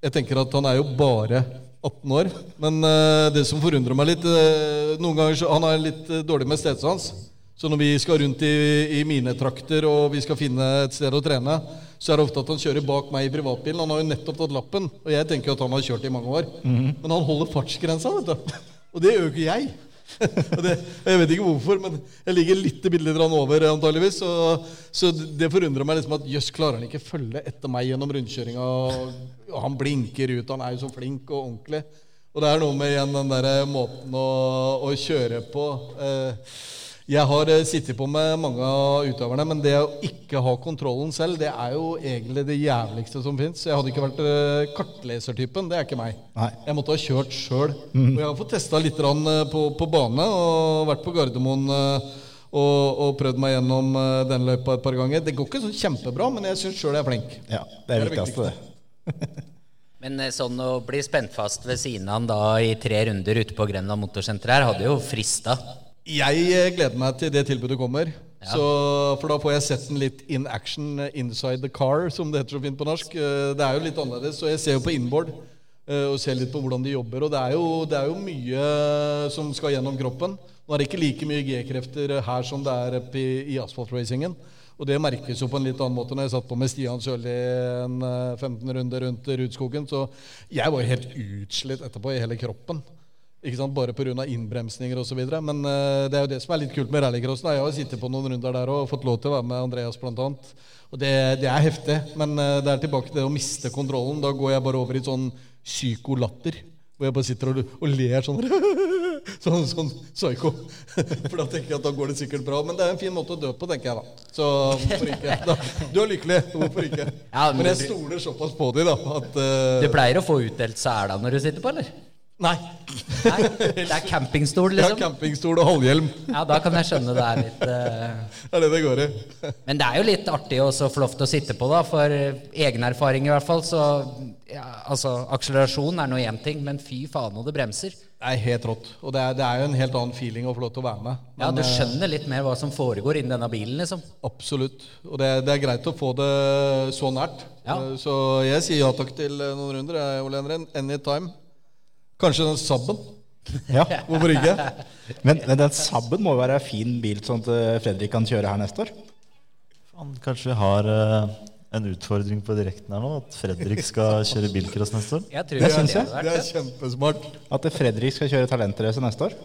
Jeg tenker at han er jo bare 18 år. Men uh, det som forundrer meg litt uh, Noen ganger så, Han er litt uh, dårlig med stedsans. Så når vi skal rundt i, i mine trakter og vi skal finne et sted å trene, så er det ofte at han kjører bak meg i privatbilen. Han har jo nettopp tatt lappen, og jeg tenker at han har kjørt i mange år. Men han holder fartsgrensa, vet du. *laughs* Og det gjør jo ikke jeg. Og det, jeg vet ikke hvorfor, men jeg ligger litt litt over, antageligvis. Så, så det forundrer meg liksom at jøss, klarer han ikke følge etter meg gjennom rundkjøringa? Og han blinker ut, han er jo så flink og ordentlig. Og det er noe med igjen den der måten å, å kjøre på. Eh, jeg har eh, sittet på med mange av utøverne, men det å ikke ha kontrollen selv, det er jo egentlig det jævligste som fins. Jeg hadde ikke vært eh, kartlesertypen. Det er ikke meg. Nei. Jeg måtte ha kjørt sjøl. Og jeg har fått testa litt eh, på, på bane og vært på Gardermoen og, og prøvd meg gjennom den løypa et par ganger. Det går ikke sånn kjempebra, men jeg syns sjøl jeg er flink. Ja, det er det viktigste, det. Men sånn å bli spent fast ved siden av han da i tre runder ute på Grenland motorsenter her, hadde jo frista. Jeg eh, gleder meg til det tilbudet kommer. Så, for da får jeg sett den litt in action eh, inside the car, som det heter så fint på norsk. Eh, Det er jo litt annerledes, så jeg ser jo på inboard og ser litt på hvordan de jobber. Og det er jo, det er jo mye som skal gjennom kroppen. Nå er det ikke like mye G-krefter her som det er i, i asfaltracingen. Og det merkes jo på en litt annen måte når jeg satt på med Stian Sørli en eh, 15 runder rundt Rudskogen. Så jeg var jo helt utslitt etterpå i hele kroppen. Ikke sant? Bare pga. innbremsninger osv. Men uh, det er jo det som er litt kult med rallycrossen. Jeg har sittet på noen runder der og fått lov til å være med Andreas bl.a. Og det, det er heftig. Men uh, det er tilbake til det å miste kontrollen. Da går jeg bare over i sånn psykolatter. Hvor jeg bare sitter og, og ler sånn *laughs* Sånn, sånn psyko. *laughs* For da tenker jeg at da går det sikkert bra. Men det er en fin måte å dø på, tenker jeg da. Så hvorfor ikke? Da, du er lykkelig. Hvorfor ikke? Ja, men men jeg stoler såpass på dem, da, at uh, Du pleier å få utdelt sela når du sitter på, eller? Nei. Nei, det er campingstol, liksom? liksom. campingstol og halvhjelm. Ja, da kan jeg skjønne det er litt uh... *laughs* Det er det det går i. Men det er jo litt artig også å få lov til å sitte på, da. For egen erfaring i hvert fall, så ja, Altså, akselerasjon er nå én ting, men fy faen og det bremser. Det er helt rått. Og det er, det er jo en helt annen feeling å få lov til å være med. Ja, du eh, skjønner litt mer hva som foregår inni denne bilen, liksom. Absolutt. Og det, det er greit å få det så nært. Ja. Eh, Så jeg sier ja takk til noen runder. Ole Henrin. Anytime. Kanskje den Sabben. Ja. *laughs* Hvorfor ikke? Men, men den Sabben må jo være en fin bil, sånn at eh, Fredrik kan kjøre her neste år? Fan, kanskje vi har uh, en utfordring på direkten her nå? At Fredrik skal *laughs* kjøre bilcross neste år? Jeg tror Det det syns jeg. Det er kjempesmart. At Fredrik skal kjøre talentrace neste år?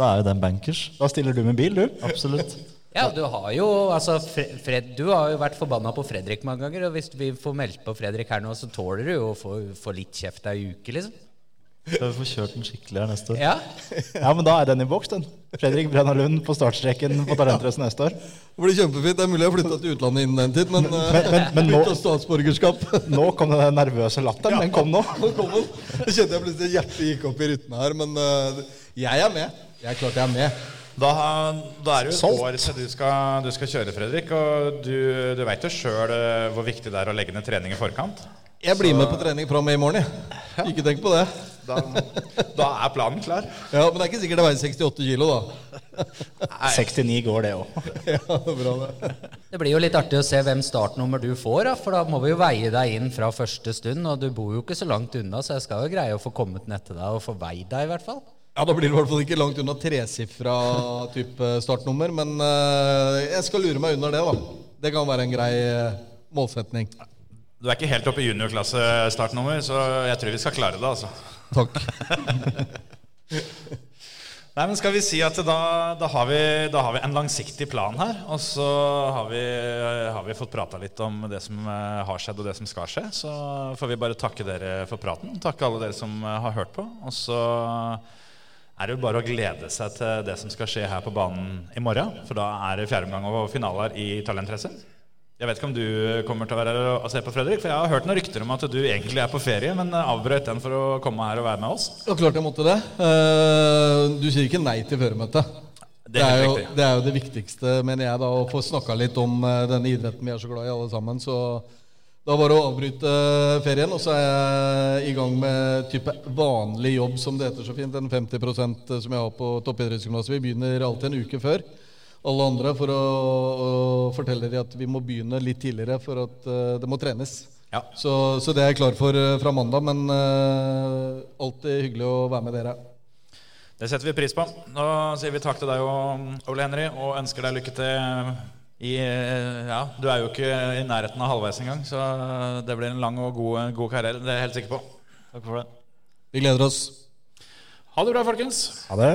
Da er jo den bankers. Da stiller du med bil, du. Absolutt. Ja, du har jo altså Fred, Du har jo vært forbanna på Fredrik mange ganger, og hvis vi får meldt på Fredrik her nå, så tåler du jo å få, få litt kjeft ei uke, liksom. Skal vi få kjørt den skikkelig her neste år? Ja. Ja, men da er den i boks, den. Fredrik Brenna Lund på startstreken på talentrace neste år. Det blir kjempefint. Det er mulig jeg har flytta til utlandet innen den tid, men, eh, Men, men, men nå, statsborgerskap. *laughs* nå kom den nervøse latteren. Den kom nå. Nå kom den. Jeg kjente jeg plutselig hjertet gikk opp i rytmen her, men uh, jeg er med. Jeg er klart jeg er med. Da, da er det jo et år til du skal, du skal kjøre, Fredrik. Og du, du veit jo sjøl hvor viktig det er å legge ned trening i forkant. Jeg blir med på trening fra og med i morgen. jeg. Ikke tenk på det. Da, da er planen klar. Ja, Men det er ikke sikkert det veier 68 kilo, da. 69 går, det òg. *laughs* Ja, bra det. Det blir jo litt artig å se hvem startnummer du får, da, for da må vi jo veie deg inn fra første stund. Og du bor jo ikke så langt unna, så jeg skal jo greie å få kommet ned til deg og få veid deg, i hvert fall. Ja, Da blir det i hvert fall ikke langt unna tresifra type startnummer. Men eh, jeg skal lure meg under det, da. Det kan være en grei eh, målsetning. Du er ikke helt oppe i juniorklasse startnummer, så jeg tror vi skal klare det. altså. Takk. *laughs* Nei, men skal vi si at da, da, har vi, da har vi en langsiktig plan her. Og så har vi, har vi fått prata litt om det som eh, har skjedd, og det som skal skje. Så får vi bare takke dere for praten. Takke alle dere som eh, har hørt på. Og så er det jo bare å glede seg til det som skal skje her på banen i morgen. For da er det fjerde omgang og finaler i Talentrace. Jeg vet ikke om du kommer til å være her og se på, Fredrik. For jeg har hørt noen rykter om at du egentlig er på ferie, men avbrøt den for å komme her og være med oss. Ja, klart jeg måtte det. Eh, Du sier ikke nei til føremøtet. Det er Det er, jo, det er jo det viktigste, mener jeg, da, å få snakka litt om eh, denne idretten vi er så glad i alle sammen. Så da var det å avbryte ferien, og så er jeg i gang med type vanlig jobb, som det heter så fint. Den 50% som jeg har på toppidrettsgymnaset. Vi begynner alltid en uke før. Alle andre for å, å fortelle dem at vi må begynne litt tidligere for at uh, det må trenes. Ja. Så, så det er jeg klar for eh, fra mandag, men uh, alltid hyggelig å være med dere. Det setter vi pris på. Nå sier vi takk til deg, Ole Henry, og ønsker deg lykke til i Ja, du er jo ikke i nærheten av halvveis engang, så det blir en lang og god, god karriere. Det er jeg helt sikker på. Takk for det. Vi gleder oss. Ha det bra, folkens. Ha det.